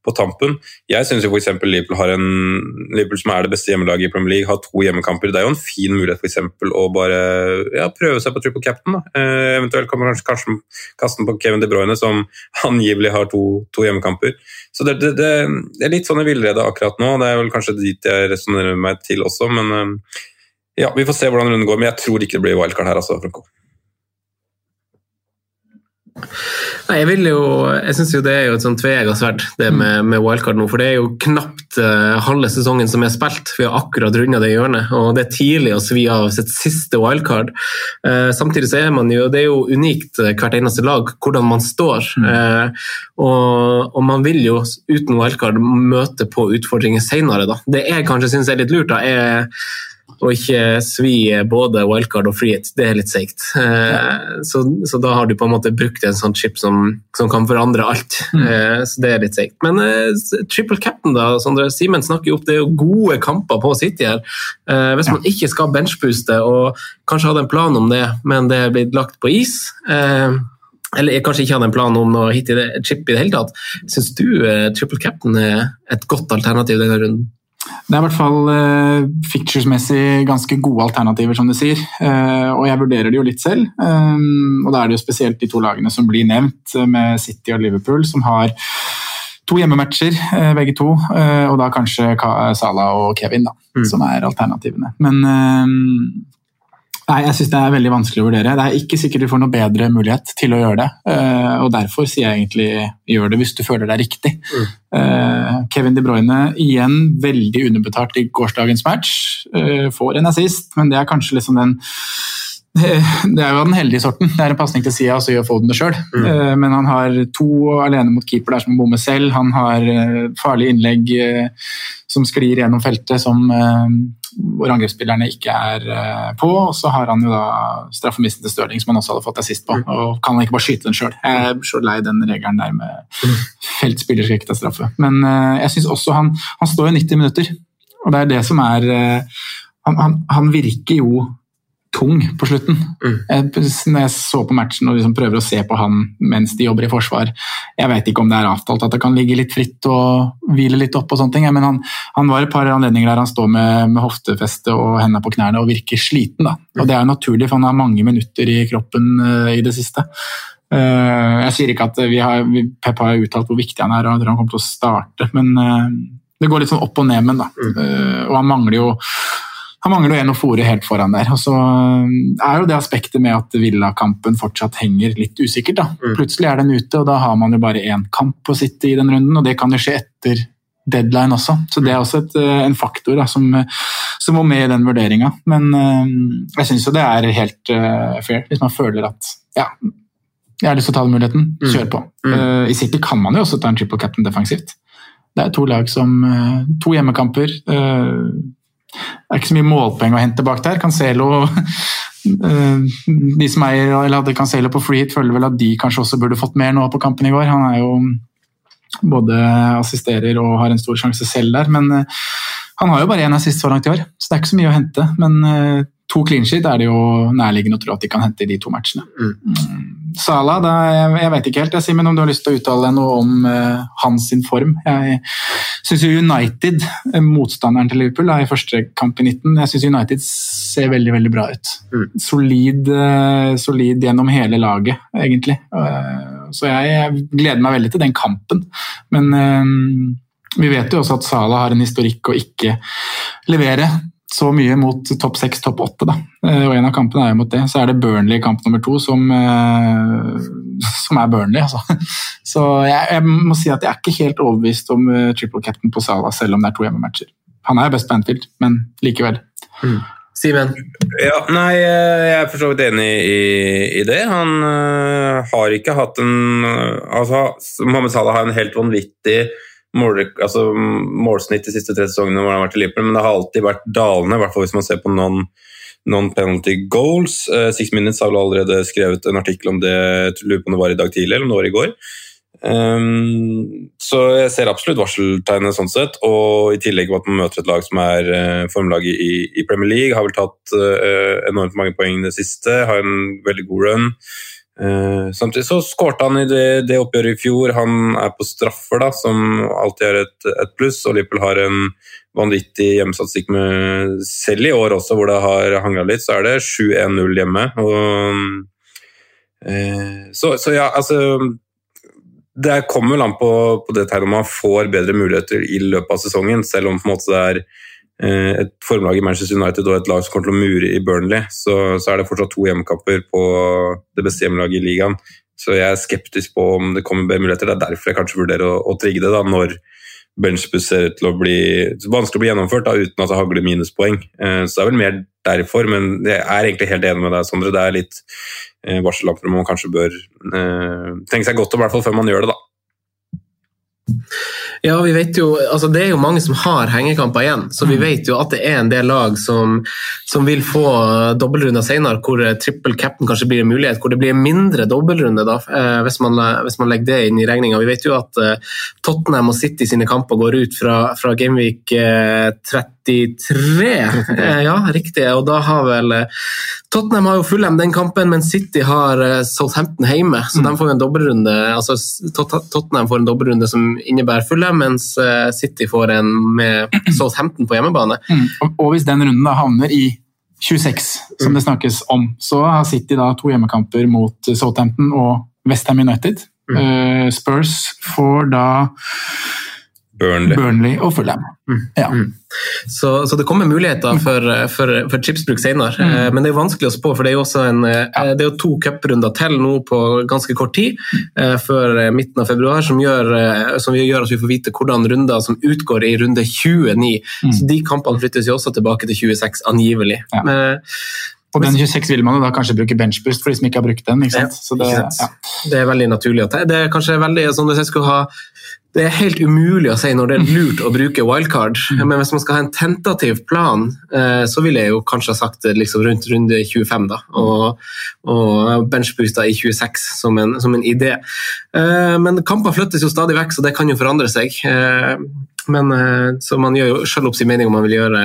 på tampen. Jeg syns f.eks. Liverpool, har Liverpool, som er det beste hjemmelaget i Premier League, har to hjemmekamper. Det er jo en fin mulighet for eksempel, å bare ja, prøve seg på triple captain. Eh, eventuelt kan man kanskje, Karsten kaste den på Kevin De Bruyne, som angivelig har to, to hjemmekamper. Så det, det, det, er litt sånn i villrede akkurat nå. Det er vel kanskje dit jeg resonnerer meg til også, men eh, ja, vi får se hvordan runden går. Men jeg tror ikke det blir wildcard her, altså, Franco. Nei, jeg vil jo, jeg syns jo det er jo et sånn tveegga sverd, det mm. med, med, wildcard nå. For det er jo knapt uh, halve sesongen som er spilt. Vi har akkurat runda det hjørnet. Og det er tidlig å svi av sitt siste wildcard. Uh, samtidig så er man jo Det er jo unikt uh, hvert eneste lag hvordan man står. Mm. Og, og, man vil jo uten wildcard møte på utfordringer seinere, da. Det jeg kanskje syns er litt lurt, da, er og ikke svi både wildcard og freehit. Det er litt seigt. Ja. så, så, da har du på en måte brukt en sånn chip som, som kan forandre alt. Mm. Eh, så det er litt seigt. Men uh, triple captain, da. Sondre Simen snakker jo opp det er jo gode kamper på City her. hvis man ikke skal benchbooste og kanskje hadde en plan om det, men det er blitt lagt på is eller kanskje ikke hadde en plan om å det, chip i det hele tatt. Syns du triple captain er et godt alternativ denne runden? Det er i hvert fall uh, fictures-messig ganske gode alternativer, som du sier. Uh, og jeg vurderer det jo litt selv. Um, og da er det jo spesielt de to lagene som blir nevnt, med City og Liverpool, som har to hjemmematcher, uh, begge to. og da kanskje Salah og Kevin, da, mm. som er alternativene. Men Nei, jeg synes Det er veldig vanskelig å vurdere. Det er ikke sikkert du får noe bedre mulighet til å gjøre det. Uh, og Derfor sier jeg egentlig gjør det hvis du føler det er riktig. Mm. Uh, Kevin De Bruyne igjen veldig underbetalt i gårsdagens match. Uh, får en assist, men det er kanskje liksom den det er jo den heldige sorten. Det er en pasning til sida, og så gjør Foden det sjøl. Mm. Men han har to alene mot keeper der som bommer selv. Han har farlige innlegg som sklir gjennom feltet, som, eh, hvor angrepsspillerne ikke er eh, på. Og så har han jo da straffemissen til Stirling, som han også hadde fått assist på. Og kan han ikke bare skyte den sjøl? Jeg er så lei den regelen der med feltspiller skal ikke ta straffe. Men eh, jeg syns også han, han står jo 90 minutter, og det er det som er eh, han, han, han virker jo tung på slutten. Jeg, når jeg så på matchen og liksom prøver å se på han mens de jobber i forsvar Jeg vet ikke om det er avtalt at det kan ligge litt fritt og hvile litt opp, og sånne ting, men han, han var et par anledninger der han står med, med hoftefeste og hendene på knærne og virker sliten. Da. Og Det er jo naturlig, for han har mange minutter i kroppen uh, i det siste. Uh, jeg sier ikke at vi har, Pep har uttalt hvor viktig han er og når han kommer til å starte, men uh, det går litt sånn opp og ned med ham. og han mangler jo han mangler jo en å fòre helt foran der. Og så er jo det aspektet med at Villa-kampen fortsatt henger litt usikkert. da. Mm. Plutselig er den ute, og da har man jo bare én kamp å sitte i den runden, og det kan jo skje etter deadline også. Så det er også et, eh, en faktor da, som, som må med i den vurderinga. Men eh, jeg syns jo det er helt eh, fair, hvis man føler at ja, jeg har lyst til å ta den muligheten, kjør på. Eh, I City kan man jo også ta en triple captain defensivt. Det er to lag som eh, To hjemmekamper. eh, det er ikke så mye målpoeng å hente bak der. Cancelo eh, De som eier eller hadde Cancelo på free føler vel at de kanskje også burde fått mer nå på kampen i går. Han er jo både assisterer og har en stor sjanse selv der, men eh, han har jo bare én assist så langt i år, så det er ikke så mye å hente. Men eh, to clean sheet er det jo nærliggende å tro at de kan hente i de to matchene. Mm. Salah, da, jeg, jeg vet ikke helt, jeg, Simen, om du har lyst til å uttale deg noe om uh, hans form. Jeg syns United, eh, motstanderen til Liverpool, da, i første kamp i 19, jeg syns United ser veldig veldig bra ut. Solid, uh, solid gjennom hele laget, egentlig. Uh, så jeg, jeg gleder meg veldig til den kampen. Men vi vet jo også at Salah har en historikk å ikke levere så mye mot topp seks, topp åtte. da. Eh, Og en av kampene er jo mot det. Så er det Burnley i kamp nummer to, som, eh, som er Burnley. altså. Så jeg, jeg må si at jeg er ikke helt overbevist om eh, triple captain på Salah, selv om det er to hjemmematcher. Han er best på Anfield, men likevel. Simen? Ja, nei, jeg er for så vidt enig i, i det. Han øh, har ikke hatt en altså, Mohammed Salah har en helt vanvittig mål, altså, målsnitt de siste tre sesongene hvor han har vært i Liverpool, men det har alltid vært dalende, i hvert fall hvis man ser på noen non-penalty goals. Uh, Six Minutes har vel allerede skrevet en artikkel om det, jeg lurer på om det var i dag tidlig eller om det var i går. Um, så jeg ser absolutt varseltegnet sånn sett, og i tillegg at man møter et lag som er uh, formlaget i, i Premier League, har vel tatt uh, enormt mange poeng i det siste, har en veldig god run. Uh, samtidig så skårte han i det, det oppgjøret i fjor. Han er på straffer, da, som alltid er et, et pluss. Og Liverpool har en vanvittig hjemmesatsing med selv i år også, hvor det har hangla litt, så er det 7-1-0 hjemme. Og, uh, så, så ja, altså det kommer vel an på, på det tegnet om man får bedre muligheter i løpet av sesongen, selv om på en måte det er et formlag i Manchester United og et lag som kommer til å mure i Burnley, så, så er det fortsatt to hjemmekamper på det beste hjemmelaget i ligaen. Så jeg er skeptisk på om det kommer bedre muligheter. Det er derfor jeg kanskje vurderer å, å trigge det da, når benchbus ser ut til å bli vanskelig å bli gjennomført da, uten at det hagler minuspoeng. Eh, så det er vel mer derfor, men jeg er egentlig helt enig med deg, Sondre. Det er litt eh, varsellamper man kanskje bør eh, tenke seg godt om, i hvert fall før man gjør det, da. Ja, vi vet jo, altså Det er jo mange som har hengekamper igjen, så vi vet jo at det er en del lag som, som vil få dobbeltrunder senere, hvor trippel cap'n kanskje blir en mulighet, hvor det blir mindre dobbeltrunde da, eh, hvis man, hvis man legger det inn i regninga. Vi vet jo at eh, Tottenham og City sine kamper går ut fra, fra Gameweek eh, 33. Eh, ja, riktig. Og da har vel eh, Tottenham har jo Fulham den kampen, men City har eh, Southampton hjemme, så de får jo en dobbeltrunde. Altså, Tottenham får en dobbeltrunde som innebærer Fulham, mens eh, City får en med Southampton på hjemmebane. Mm. Og, og hvis den runden da havner i 26, som det snakkes om, så har City da to hjemmekamper mot Southampton og Westham United. Mm. Spurs får da Burnley. Burnley og Fulham. Ja. Så, så det kommer muligheter for, for, for chipsbruk senere. mm. Men det er jo vanskelig å spå, for det er jo også en, ja. det er jo to cuprunder til nå på ganske kort tid, eh, før eh, midten av februar, som gjør, eh, som gjør at vi får vite hvordan runder som utgår i runde 29. Så de kampene flyttes jo også tilbake til 26, angivelig. Ja. Men, Og den 26 vil man jo da kanskje bruke benchboost for de som ikke har brukt den. ikke sant? Så det, ikke sant? ja. Det er veldig naturlig. at. Det er kanskje veldig, sånn hvis jeg skulle ha det er helt umulig å si når det er lurt å bruke wildcard, men hvis man skal ha en tentativ plan, eh, så ville jeg jo kanskje ha sagt det liksom rundt runde 25, da, og, og benchbooster i 26 som en, som en idé. Eh, Men kamper flyttes jo stadig vekk, så det kan jo forandre seg. Eh, Men, eh, så man gjør jo selv opp sin mening om man vil gjøre,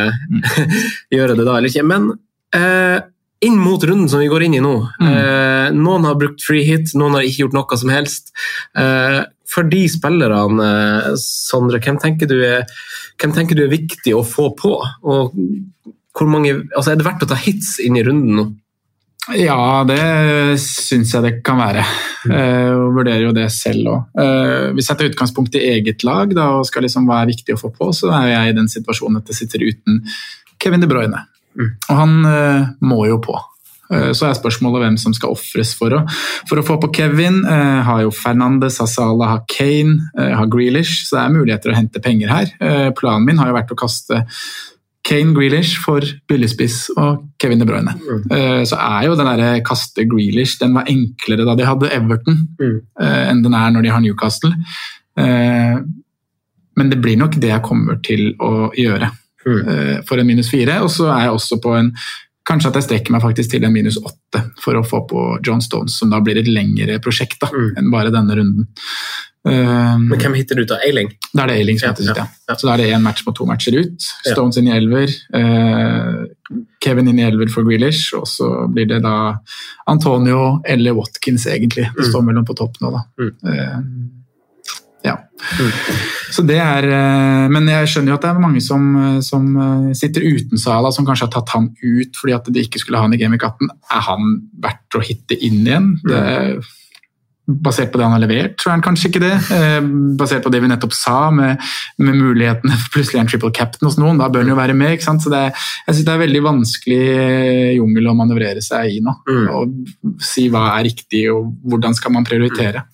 gjøre det da eller ikke. Men eh, inn mot runden som vi går inn i nå. Eh, noen har brukt free hit, noen har ikke gjort noe som helst. Eh, for de spillerne, eh, Sondre, hvem tenker, du er, hvem tenker du er viktig å få på? Og hvor mange, altså er det verdt å ta hits inn i runden nå? Ja, det syns jeg det kan være. Jeg og vurderer jo det selv òg. Eh, hvis jeg tar utgangspunkt i eget lag da, og skal liksom er viktig å få på, så er jeg i den situasjonen at jeg sitter uten Kevin De Bruyne. Og han eh, må jo på. Eh, Så er spørsmålet hvem som skal ofres for, for å få på Kevin. Eh, har jo Fernandes, har Salah, har Kane, eh, har Grealish, så det er muligheter å hente penger her. Planen min har jo vært å kaste Kane Grealish for billigspiss og Kevin De Bruyne. Eh, Så er jo den der kaste Grealish den var enklere da de hadde Everton eh, enn den er når de har Newcastle. Men det blir nok det jeg kommer til å gjøre mm. for en minus fire. Og så er jeg også på en Kanskje at jeg strekker meg faktisk til en minus åtte for å få på John Stones, som da blir et lengre prosjekt da, enn bare denne runden. Um, Men hvem hitter du ut av Eiling? da er det Ailing som Ja, heter sitt, ja, ja. Så da er det én match mot to matcher ut. Stones inn i elver. uh, Kevin inn i elver for Grealish, og så blir det da Antonio eller Watkins, egentlig. Det står mellom på topp nå, da. Eh, ja. Så det er eh, Men jeg skjønner jo at det er mange som, eh, som eh, sitter uten Sala, som kanskje har tatt han ut fordi at de ikke skulle ha han i Game Week 18. Er han verdt å hitte inn igjen? Det Basert på det han har levert, tror jeg han kanskje ikke det. Basert på det vi nettopp sa, med, med mulighetene for plutselig en triple captain hos noen, da bør han jo være med. ikke sant? Så det, jeg synes det er veldig vanskelig jungel å manøvrere seg i nå. Og si hva er riktig, og hvordan skal man prioritere.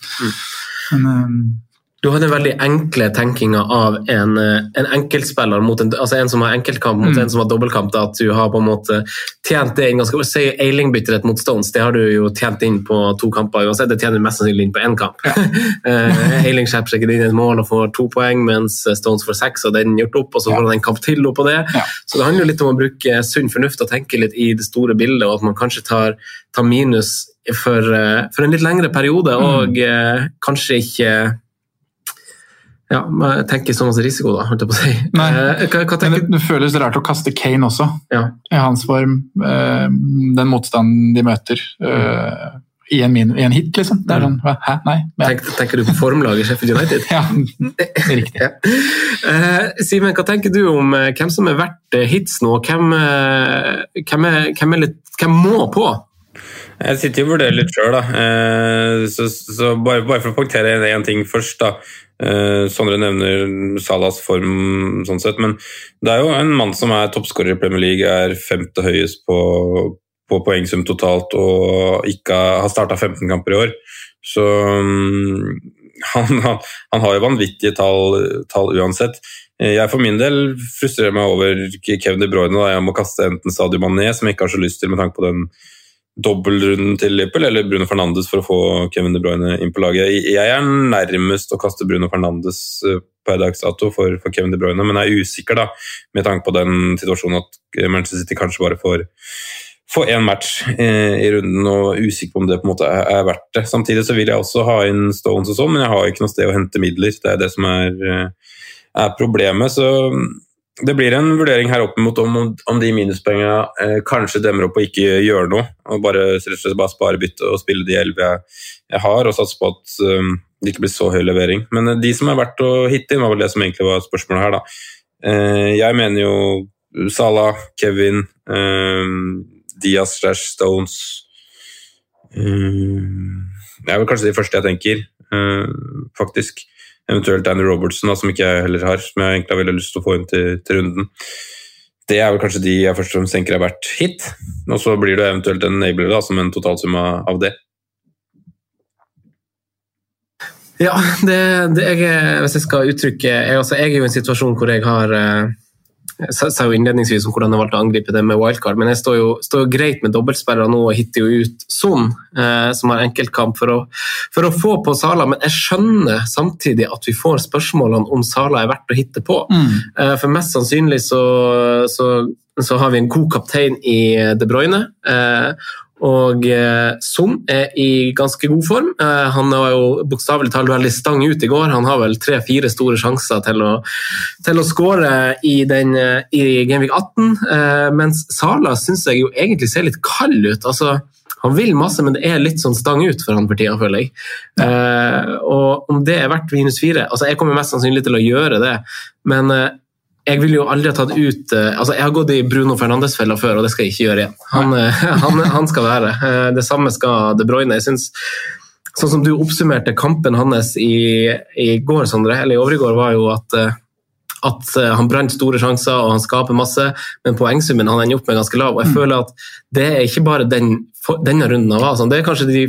Men, eh, Du har den veldig enkle tenkinga av en, eh, en enkeltspiller mot en, altså en som har enkeltkamp mot Mm. en som har dobbeltkamp. da, At du har på en måte tjent det inn ganske Si Eiling-bytterett mot Stones, det har du jo tjent inn på to kamper uansett. Det tjener du mest sannsynlig inn på én kamp. Ja. Eiling skjerper seg ikke inn i et mål og får to poeng, mens Stones får seks, og den gjort opp, og så får han en kamp til oppå det. Ja. Så det handler jo litt om å bruke sunn fornuft og tenke litt i det store bildet, og at man kanskje tar, tar minus for, eh, for en litt lengre periode, og eh, kanskje ikke ja, men tenker så masse risiko, da, holdt jeg på å si. Nei. Eh, hva, hva men det, det føles rart å kaste Kane også, Ja. i hans form. Eh, den motstanden de møter. eh, i, en min, I en hit, liksom. Det er sånn. Hæ? Nei? Ja. Tenk, tenker du på formlaget Sheffield United? Ja, riktig. Ja. Uh, Simen, hva tenker du om uh, hvem som er verdt hits nå? Hvem, uh, hvem, er, hvem, er litt, hvem må på? Jeg sitter jo og vurderer litt sjøl, da. Eh, Så, så bare, bare for å punktere én ting først, da. Eh, Sondre nevner Salas form, sånn sett, men det er jo en mann som er toppskårer i Premier League, er femte høyest på, på poengsum totalt og ikke har starta 15 kamper i år. Så mm, han, han, han har jo vanvittige tall, tall uansett. Eh, Jeg for min del frustrerer meg over Kevin De Bruyne. Da. Jeg må kaste enten Sadio Mané, som jeg ikke har så lyst til med tanke på den dobbeltrunden til Liverpool, eller Bruno Fernandes for å få Kevin De Bruyne inn på laget. Jeg er nærmest å kaste Bruno Fernandes eh, per dags dato for, for Kevin De Bruyne, men jeg er usikker da, med tanke på den situasjonen at Manchester City kanskje bare får få én match eh, i runden og usikker på om det på en måte er, er verdt det. Samtidig så vil jeg også ha inn Stones og sånn, men jeg har ikke noe sted å hente midler. Det er det som er, eh, er problemet. Så det blir en vurdering her opp mot om, om de minuspengene eh, kanskje demmer opp og ikke gjør noe. og bare, bare spare bytte og spille de elleve jeg, jeg har, og satse på at um, det ikke blir så høy levering. Men eh, de som er verdt å hitte inn, var vel det som egentlig var spørsmålet her. Eh, jeg mener jo Salah, Kevin, eh, Diaz slash Stones eh, Det er vel kanskje de første jeg tenker, faktisk. Eventuelt Danny Robertson, da, som ikke jeg heller har, som jeg egentlig har veldig lyst til å få inn til, til runden. Det er vel kanskje de jeg først og fremst tenker er verdt hit. Og så blir det eventuelt en enabler som en totalsum av det. Ja, det, det jeg, hvis jeg skal uttrykke jeg, altså, jeg er jo i en situasjon hvor jeg har eh, jeg sa jo innledningsvis om hvordan jeg valgte å angripe det med wildcard, men jeg står jo, står jo greit med dobbeltsperra nå og hitter jo ut Son, eh, som har enkeltkamp, for å, for å få på Sala. Men jeg skjønner samtidig at vi får spørsmålene om Sala er verdt å hitte på. Mm. Eh, for mest sannsynlig så, så, så, har vi en god kaptein i De Bruyne. Eh, og eh, Son er i ganske god form. Eh, han var jo bokstavelig talt veldig stang ut i går. Han har vel tre-fire store sjanser til å, til å skåre i, den, eh, i Genvik 18, eh, mens Sala syns jeg jo egentlig ser litt kald ut. altså han vil masse, men det er litt sånn stang ut for han for tida, føler jeg. Eh, og om det er verdt minus fire altså Jeg kommer mest sannsynlig til å gjøre det, men eh, jeg ville jo aldri ha tatt ut uh, altså Jeg har gått i Bruno Fernandes-fella før, og det skal jeg ikke gjøre igjen. Han, uh, han, han skal være. Uh, det samme skal De Bruyne. Jeg synes, Sånn som du oppsummerte kampen hans i, i går, Sondre, eller i overgår, var jo at at han brant store sjanser og han skaper masse, men poengsummen han ender opp med ganske lav. og Jeg føler at det er ikke bare den, denne runden var sånn, det er kanskje de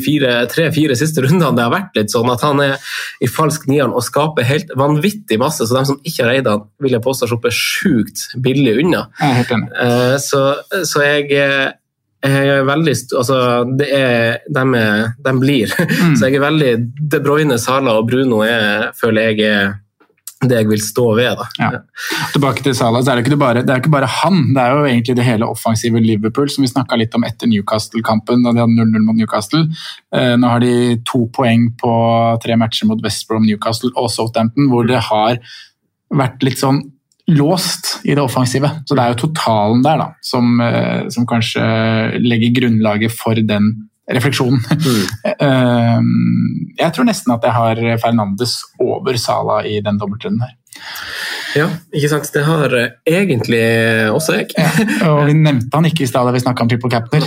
tre-fire siste rundene det har vært litt sånn at han er i falsk nieren og skaper helt vanvittig masse. Så de som ikke har eid han, vil jeg påstå slipper sjukt billig unna. Enig. Så, så jeg er veldig, altså det er, de, er, de blir. Mm. Så jeg er veldig De Bruyne, Sala og Bruno er, føler jeg er det jeg vil stå ved. Ja. Tilbake til Salah, så er det, ikke bare, det er ikke bare han, det er jo egentlig det hele offensive Liverpool, som vi snakka litt om etter Newcastle-kampen, da de hadde 0-0 mot Newcastle. Eh, nå har de to poeng på tre matcher mot West Newcastle og Southampton, hvor det har vært litt sånn låst i det offensive. Så det er jo totalen der da, som, eh, som kanskje legger grunnlaget for den refleksjonen. Mm. jeg tror nesten at jeg har Fernandes over Sala i den dobbeltrunden her. Ja, ikke sant. Det har egentlig også jeg. ja, og Vi nevnte han ikke i stad da vi snakka om triple capner,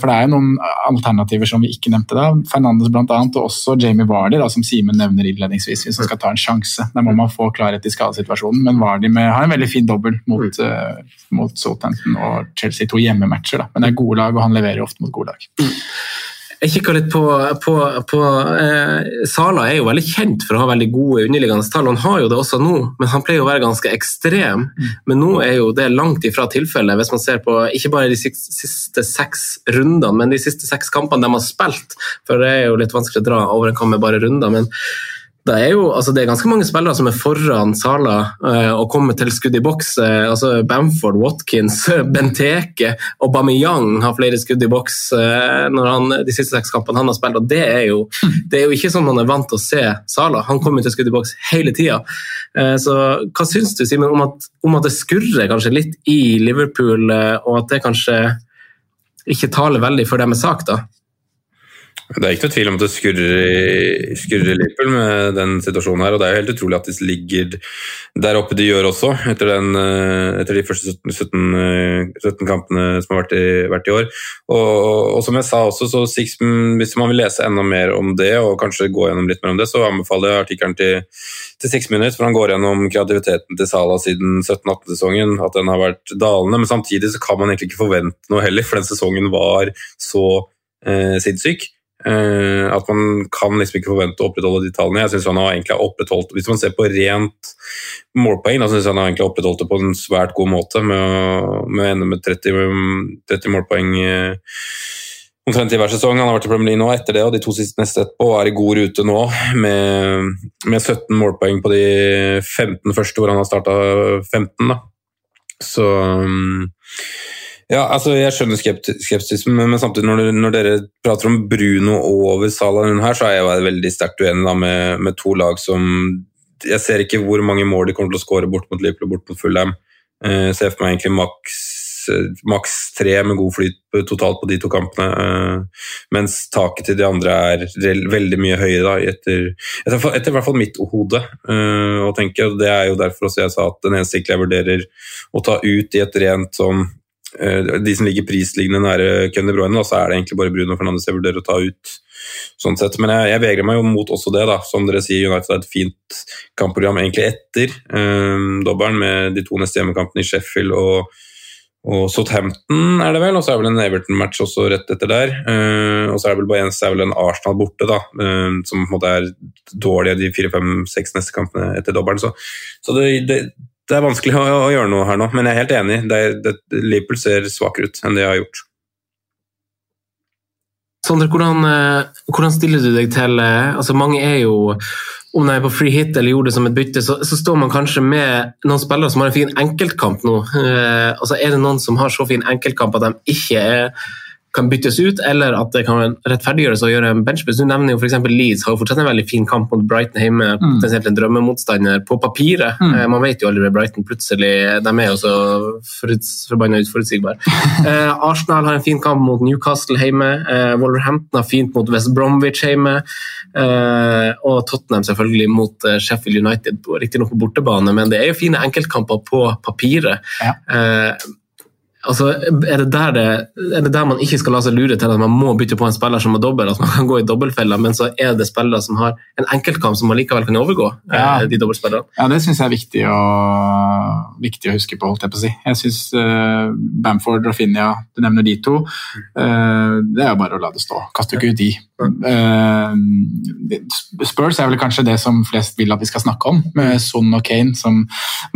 for det er jo noen alternativer som vi ikke nevnte da. Fernandes annet, og også Jamie Vardy, da, som Simen nevner innledningsvis, hvis han skal ta en sjanse. Der må man få klarhet i skadesituasjonen, men Vardy med, har en veldig fin dobbel mot, mm. mot Southampton og Chelsea, to hjemmematcher. Da. Men det er gode lag, og han leverer ofte mot gode lag. Jeg kikka litt på, på, på eh, Sala er jo veldig kjent for å ha veldig gode underliggende tall. Han har jo det også nå, men han pleier å være ganske ekstrem. Mm. Men nå er jo det langt ifra tilfellet, hvis man ser på ikke bare de siste seks rundene, men de siste seks kampene de har spilt. For det er jo litt vanskelig å dra over en kamp med bare runder. men det er jo altså det er ganske mange spillere som er foran Sala uh, og kommer til skudd i boks. Uh, altså Bamford, Watkins, Benteke og Bamiyang har flere skudd i boks uh, han, de siste seks kampene han har spilt. og det er, jo, det er jo ikke sånn man er vant til å se Sala. Han kommer til skudd i boks hele tida. så hva syns du Simon, om, om, at det skurrer kanskje litt i Liverpool, og at det kanskje ikke taler veldig for deres sak? da? Det er ikke noe tvil om at det skurrer, i Liverpool med den situasjonen her. og Det er jo helt utrolig at de ligger der oppe de gjør også, etter, den, eh, etter de første 17, 17, 17, kampene som har vært i, vært i år. Og, og, som jeg sa også, så Six, hvis man vil lese enda mer om det, og kanskje gå gjennom litt mer om det, så anbefaler jeg artikkelen til, til Six Minutes, for han går gjennom kreativiteten til Sala siden 17-18-sesongen, at den har vært dalende. Men samtidig så kan man egentlig ikke forvente noe heller, for den sesongen var så eh, sinnssyk. Uh, at man kan liksom ikke forvente å opprettholde de tallene. Jeg synes han har egentlig opprettholdt, Hvis man ser på rent målpoeng, da synes jeg han har egentlig opprettholdt det på en svært god måte med å, med å ende med 30, 30 målpoeng uh, omtrent i hver sesong. Han har vært i Premier League nå etter det, og de to siste neste etterpå er i god rute nå med, med 17 målpoeng på de 15 første, hvor han har starta 15. da. Så um, ja, altså Jeg skjønner skepsismen, men samtidig når, når, dere prater om Bruno over Salah her, så er jeg veldig sterkt uenig med, med, to lag som Jeg ser ikke hvor mange mål de kommer til å skåre bort mot Liverpool og bort mot Fulham. Jeg ser for meg egentlig maks, maks tre med god flyt totalt på de to kampene. Eh, mens taket til de andre er veldig mye høyere, da, etter, etter, etter, i hvert fall mitt hode. Eh, og Det er jo derfor også jeg sa at den eneste jeg vurderer å ta ut i et rent sånn Eh, de som ligger prisliggende nære Kenny Bruyne, så er det egentlig bare Bruno Fernandes jeg vurderer å ta ut. sånn sett. Men jeg, jeg, vegrer meg jo mot også det. da, Som dere sier, United er et fint kampprogram egentlig etter um, dobbelen, med de to neste hjemmekampene i Sheffield og, og Southampton, er det vel. Og så er vel en Everton-match også rett etter der. Uh, og så er det vel bare eneste er vel en Arsenal borte, da, uh, som på en måte er dårlige de fire, fem, seks neste kampene etter dobbelen. Så, så det, det det er vanskelig å, å gjøre noe her nå, men jeg er helt enig. Det det, Liverpool ser svakere ut enn det jeg har gjort. Sondre, hvordan, eh, hvordan stiller du deg til eh, altså Mange er jo om de er på free hit eller gjorde det som et bytte, så, så står man kanskje med noen spillere som har en fin enkeltkamp nå. Eh, altså Er det noen som har så fin enkeltkamp at de ikke er kan byttes ut, eller at det kan rettferdiggjøres å gjøre en benchbus. Du nevner jo f.eks. Leeds har jo fortsatt en veldig fin kamp mot Brighton hjemme. Mm. Potensielt en drømmemotstander på papiret. Mm. Eh, man vet jo aldri med Brighton plutselig De er jo så forbanna utforutsigbare. eh, Arsenal har en fin kamp mot Newcastle hjemme. Eh, Wolverhampton har fint mot West Bromwich hjemme. Eh, og Tottenham selvfølgelig mot eh, Sheffield United, riktignok på bortebane, men det er jo fine enkeltkamper på papiret. Ja. Eh, Altså, er, det der det, er det der man ikke skal la seg lure til at man må bytte på en spiller som er dobbel, at man kan gå i dobbeltfella, men så er det spillere som har en enkeltkamp som man likevel kan overgå? Ja. eh, de dobbeltspillerne. Ja, det syns jeg er viktig å, viktig å huske på, holdt jeg på å si. Jeg syns uh, Bamford og Finja, du nevner de to, Uh, det er jo bare å la det stå. Kaster ikke ut de. Uh, Spurs er vel kanskje det som flest vil at vi skal snakke om, med Son og Kane, som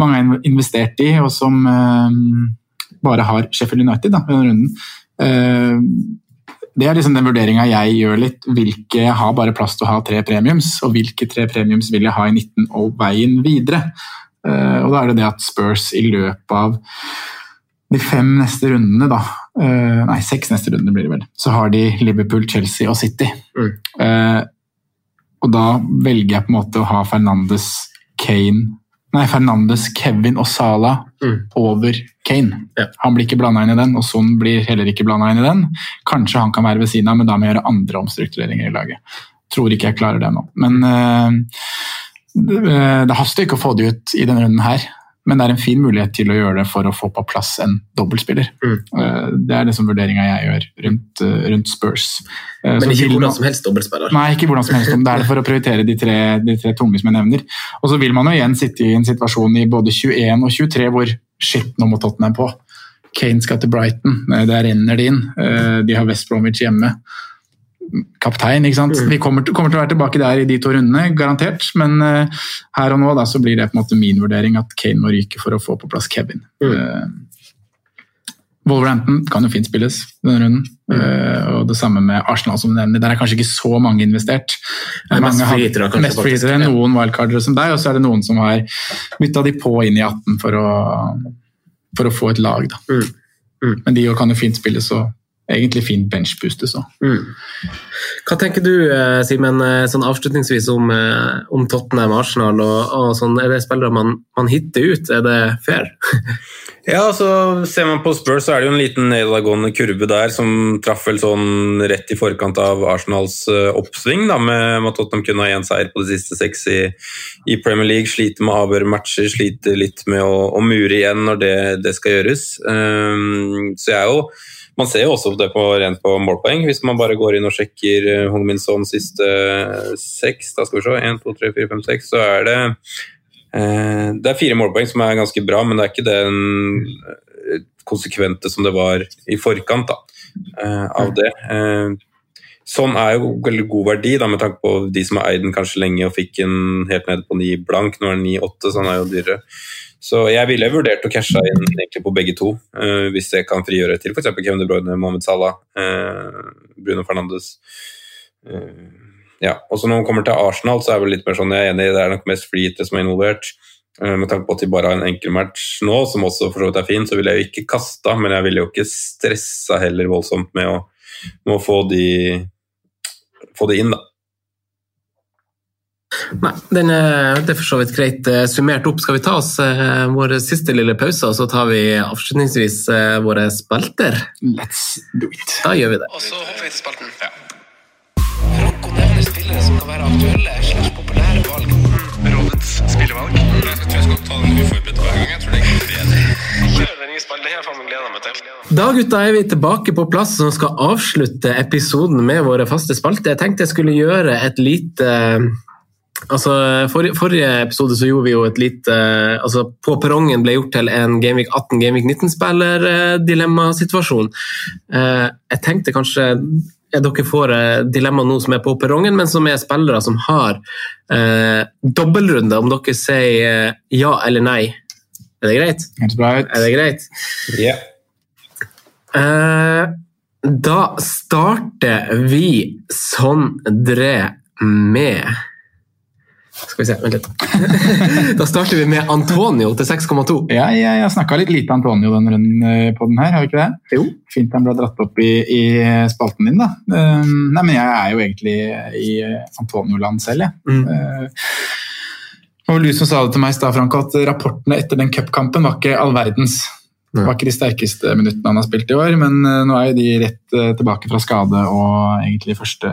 mange har investert i, og som eh, bare har Sheffield United da, i denne runden. Eh, det er liksom den vurderinga jeg gjør litt. Hvilke jeg har bare plass til å ha tre premiums, og hvilke tre premiums vil jeg ha i 19 og veien videre? Eh, og da er det det at Spurs i løpet av de fem neste rundene, da eh, Nei, seks neste rundene blir det vel. Så har de Liverpool, Chelsea og City. Mm. Og da velger jeg på en måte å ha Fernandes, Kane Nei, Fernandes, Kevin og Sala Mm. over Kane. Ja. Han blir ikke blanda inn i den, og Son blir heller ikke blanda inn i den. Kanskje han kan være ved siden av, men da må jeg gjøre andre omstruktureringer i laget. Tror ikke jeg klarer det nå. Men uh, det, eh, det haster ikke å få det ut i denne runden her. Men det er en fin mulighet til å gjøre det for å få på plass en dobbeltspiller. Mm. Eh, Det er liksom vurderinga jeg gjør rundt, eh, rundt Spurs. Eh, Men ikke hvordan man- som helst dobbeltspiller. Nei, ikke hvordan som helst. Det er det for å prioritere de tre, de tre tunge som jeg nevner. Og så vil man jo igjen sitte i en situasjon i både 21 og 23 hvor shit, nå må Tottenham på. Kane skal til Brighton, der renner det inn. De har West Bromwich hjemme. Kaptein, ikke sant. Vi kommer, til- kommer til å være tilbake der i de to rundene, garantert. Men uh, her og nå da, så blir det på en måte min vurdering at Kane må ryke for å få på plass Kevin. Eh, Wolverhampton kan jo fint spilles denne runden. Eh, og det samme med Arsenal, som du nevner. Der er kanskje ikke så mange investert. Nei, Mange har- Mest faktisk. noen wildcardere som deg, og så er det noen som har bytta de på inn i 18 for å, for å få et lag. Da. Mm. Mm. Men de kan jo fint spilles og egentlig fint benchboost. Mm. Hva tenker du, eh, Simen, eh, sånn avslutningsvis om, eh, om Tottenham, Arsenal og, og sånn? Er det spillere man, man hitter ut? Er det fair? Ja, så Ser man på Spurs, så er det jo en liten nedadgående kurve der som traff vel sånn rett i forkant av Arsenals oppsving, da, med at Tottenham kun har én seier på de siste seks i, i Premier League. Sliter med å avgjøre matcher, sliter litt med å, å mure igjen når det, det skal gjøres. Um, så jeg er jo man ser jo også det på, rent på målpoeng, hvis man bare går inn og sjekker eh, Hong Min Son siste eh, seks. Da skal vi se, 1, 2, 3, 4, 5, 6, så er det eh, Det er fire målpoeng som er ganske bra, men det er ikke den konsekvente som det var i forkant da, av det. Sånn er jo veldig god verdi, da, med tanke på de som har eid den kanskje lenge og fikk den helt ned på 9 blank. Nå er den 9,8, så han er jo dyrere. Så jeg ville vurdert å cashe inn egentlig på begge to, uh, hvis jeg kan frigjøre til f.eks. Kevin De Bruyne, Mohammed Salah, uh, Bruno Fernandes. Uh, ja, og så Når man kommer til Arsenal, så er det litt mer sånn jeg er enig, det er nok mest flytere som er involvert. Med tanke på at de bare har en enkel match nå, som også for så vidt er fin, så ville jeg jo ikke kasta, men jeg ville jo ikke stressa heller voldsomt med å, med å få, de, få de inn, da. Nei, den er, det er for så vidt greit eh, summert opp. Skal vi ta oss eh, vår siste lille pause, og så tar vi avslutningsvis eh, våre spalter? Let's do it. Da gjør vi det. Og så hopper vi til spalten. Franco nevner spillere som kan være aktuelle slags populære valg. Rådets spillevalg. Jeg tror jeg skal ta den uforberedt hver gang. Jeg tror det er bedre. Kjør den nye spalten. Det har jeg gleda meg til. Da gutta er vi tilbake på plass og skal avslutte episoden med våre faste spalter. Jeg tenkte jeg skulle gjøre et lite Altså, for, Forrige episode så gjorde vi jo et lite altså På perrongen ble gjort til en Gameweek 18 Gameweek 19-spiller-dilemmasituasjon. Eh, jeg tenkte kanskje eh, dere får eh, dilemma nå som er på perrongen, men som er spillere som har eh, dobbeltrunde, om dere sier eh, ja eller nei Er det greit? Er det greit? Yeah. Eh, da starter vi Sondre med Skal vi se, vent litt. da starter vi med Antonio til 6,2. Ja, jeg har snakka litt lite Antonio den runden eh, på den her, har vi ikke det? Jo. Fint han ble dratt opp i, i spalten din, da. Um, nei, men jeg er jo egentlig i Antonio-land selv, jeg. Mm. Uh, var du som sa det til meg i stad, at rapportene etter den cupkampen var ikke all verdens. Det var ikke de sterkeste minuttene han har spilt i år, men nå er jo de rett tilbake fra skade og egentlig første,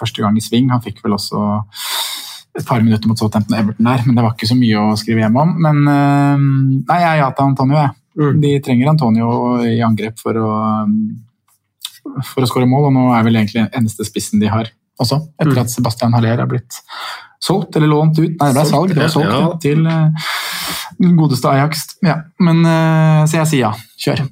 første gang i sving. Han fikk vel også et par minutter mot Southampton Everton der, men det var ikke så mye å skrive hjem om. Men uh, nei, jeg er ja til Antonio, jeg. Mm. De trenger Antonio i angrep for å, for å skåre mål, og nå er vel egentlig eneste spissen de har også, etter Mm. at Sebastian Haller er blitt solgt eller lånt ut. Nei, det ble salg, det var solgt ja. ja, til uh, den godeste Ajax. Ja, men uh, Så jeg sier ja. Kjør.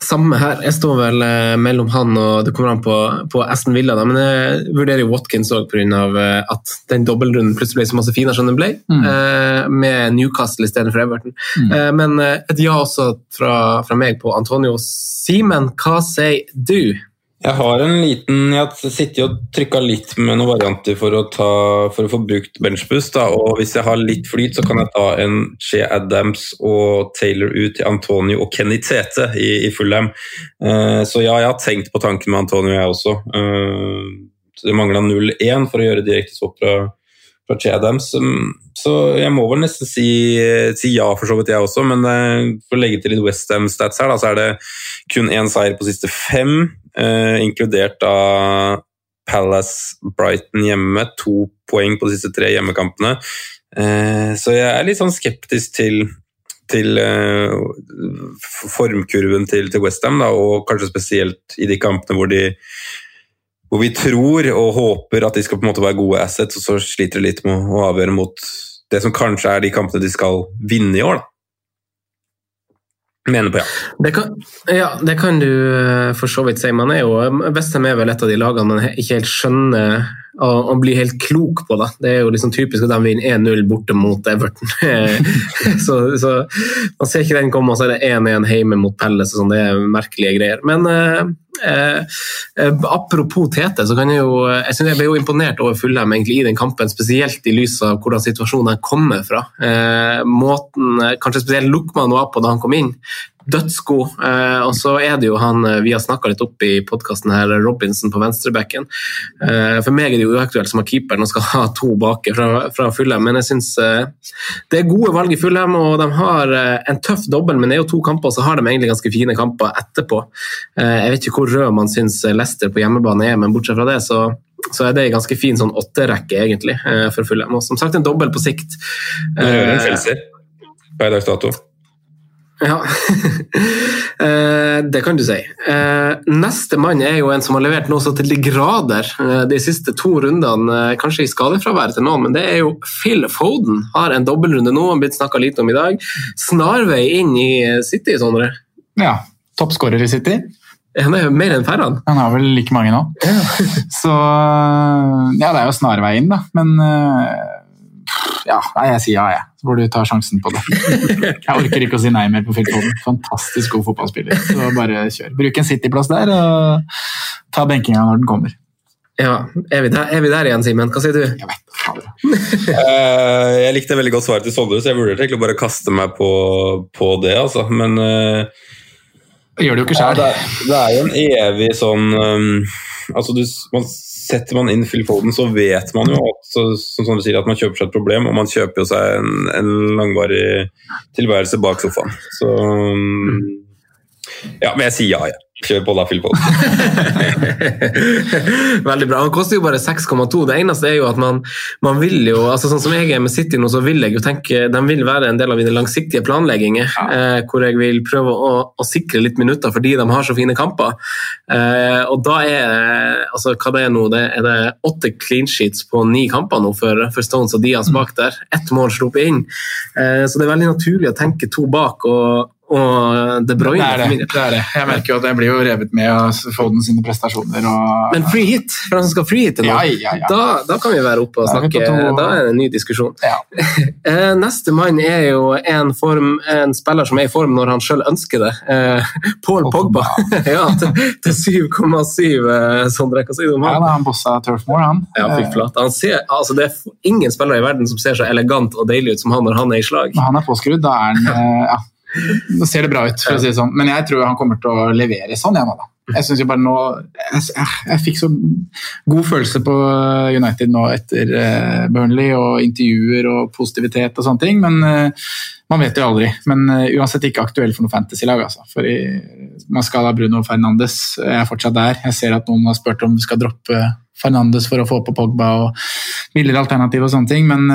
Samme her. Jeg står vel eh, mellom han og det kommer an på, på Aston Villa, da. men jeg vurderer jo Watkins òg pga. Eh, at den dobbeltrunden plutselig ble så masse finere som den ble, Mm. eh, med Newcastle istedenfor Everton. Mm. Eh, men et ja også fra, fra meg på Antonio. Simen, hva sier du? Jeg har en liten Jeg har sittet og trykka litt med noen varianter for å, ta, for å få brukt benchboost. Og hvis jeg har litt flyt, så kan jeg ta en Che Adams og Taylor ut til Antonio og Kenny Tete i, i Fullham. Uh, så ja, jeg har tenkt på tanken med Antonio, jeg også. Uh, det mangla 0-1 for å gjøre direkte swap fra, fra Che Adams. Um, Så jeg må vel nesten si, si ja, for så vidt, jeg også. Men uh, for å legge til litt Westham-stats her, da, så er det kun én seier på siste fem. Eh, inkludert da Palace Brighton hjemme. To poeng på de siste tre hjemmekampene. Eh, så jeg er litt sånn skeptisk til, til eh, formkurven til, til Westham, og kanskje spesielt i de kampene hvor de hvor vi tror og håper at de skal på en måte være gode assets, og så sliter de litt med å avgjøre mot det som kanskje er de kampene de skal vinne i år. da. Mener på ja. Det kan, ja, det kan du eh, for så vidt si. Man er jo, Vestheim er vel et av de lagene man ikke helt skjønner og, og blir helt klok på. Da. Det er jo liksom typisk at de vinner 1-0 borte mot Everton. så, så Man ser ikke den komme, og så er det 1-1 hjemme mot Pelles. Sånn, det er merkelige greier. Men eh, eh, eh, apropos Tete, så kan jeg jo jeg, synes jeg ble jo imponert over Fulham egentlig i den kampen, spesielt i lys av hvordan situasjonen kommer fra. Eh, måten, eh, Kanskje spesielt Lukman var på da han kom inn dødsgod. Eh, og så er det jo han eh, vi har snakka litt opp i podkasten her, Robinson på venstrebacken. Eh, for meg er det jo uaktuelt som har keeperen og skal ha to baki fra, fra Fulham, men jeg syns eh, det er gode valg i Fulham, og de har eh, en tøff dobbel, men det er jo to kamper, så har de egentlig ganske fine kamper etterpå. Eh, jeg vet ikke hvor rød man syns Leicester på hjemmebane er, men bortsett fra det, så så er det en ganske fin sånn åtterekke egentlig for Fulham. Og som sagt en dobbel på sikt. Det gjør en frelser per dags dato. Ja, Eh, det kan du si. Eh, Neste mann er jo en som har levert noe så til de grader eh, de siste to rundene, kanskje i skadefravær til noen, men det er jo Phil Foden. Har en dobbeltrunde nå, han blitt snakka lite om i dag. Snarvei inn i City, Sondre. Ja. Toppskårer i City. Han er jo mer enn færre. Han har vel like mange nå. Så Ja, det er jo snarvei inn, da. Men ja, nei, jeg sier ja, jeg. Så får du ta sjansen på det. Jeg orker ikke å si nei mer på Phil Foden. Fantastisk god fotballspiller. Så bare kjør. Bruk en City-plass der, og ta benkinga når den kommer. Ja, er vi der, er vi der igjen, Simen? Hva sier du? Jeg vet. Eh, jeg likte veldig godt svaret til Sondre, så jeg vurderte egentlig bare å kaste meg på, på det. Altså. Men uh, Gjør det jo ikke ja, det, er, det er jo en evig sånn um, altså du, man, Setter man inn Phil Foden, så vet man jo at, så, som du sier, at man kjøper seg et problem, og man kjøper jo seg en, en langvarig tilværelse bak sofaen. Så um, Ja, men jeg sier ja, jeg. Kjør på da, fyll på. Veldig bra. Han koster jo bare 6,2. Det eneste er jo at man, man vil jo altså Sånn som jeg er med City nå, så vil jeg jo tenke de vil være en del av mine langsiktige planlegginger. Eh, hvor jeg vil prøve å, å sikre litt minutter fordi de har så fine kamper. Eh, og da er altså hva det er nå, det er det åtte clean sheets på ni kamper nå for, for Stones og Diaz bak der. Ett mål sluppet inn. Eh, så det er veldig naturlig å tenke to bak. og og De Bruyne. Det er det. det er det. Jeg merker jo at jeg blir jo revet med av Foden sine prestasjoner. Og, Men free hit, for han som skal free hit nå, Ja, ja, ja. Da, da kan vi være oppe og er snakke. to- Da er det en ny diskusjon. Ja. Eh, Neste mann er jo en, form, en spiller som er i form når han sjøl ønsker det. Eh, Paul Pogba. ja, til, til 7,7, sånn dere kan si det om Ja, han? da, han bossa Turfmore, han. Ja, fy Eh, flate. Altså, det er ingen spillere i verden som ser så elegant og deilig ut som han når han er i slag. Når han er påskrudd, da er han ja, Da ser det bra ut, for å si det sånn. Men jeg tror han kommer til å levere sånn, jeg nå, da. Jeg synes jo bare nå jeg, jeg, fikk så god følelse på United nå etter eh, Burnley og intervjuer og positivitet og sånne ting, men eh, man vet jo aldri. Men eh, uansett ikke aktuell for noe fantasy-lag, altså. For i, man skal ha Bruno Fernandes, jeg er fortsatt der. Jeg ser at noen har spurt om vi skal droppe Fernandes for å få på Pogba og billigere alternativ og sånne ting, men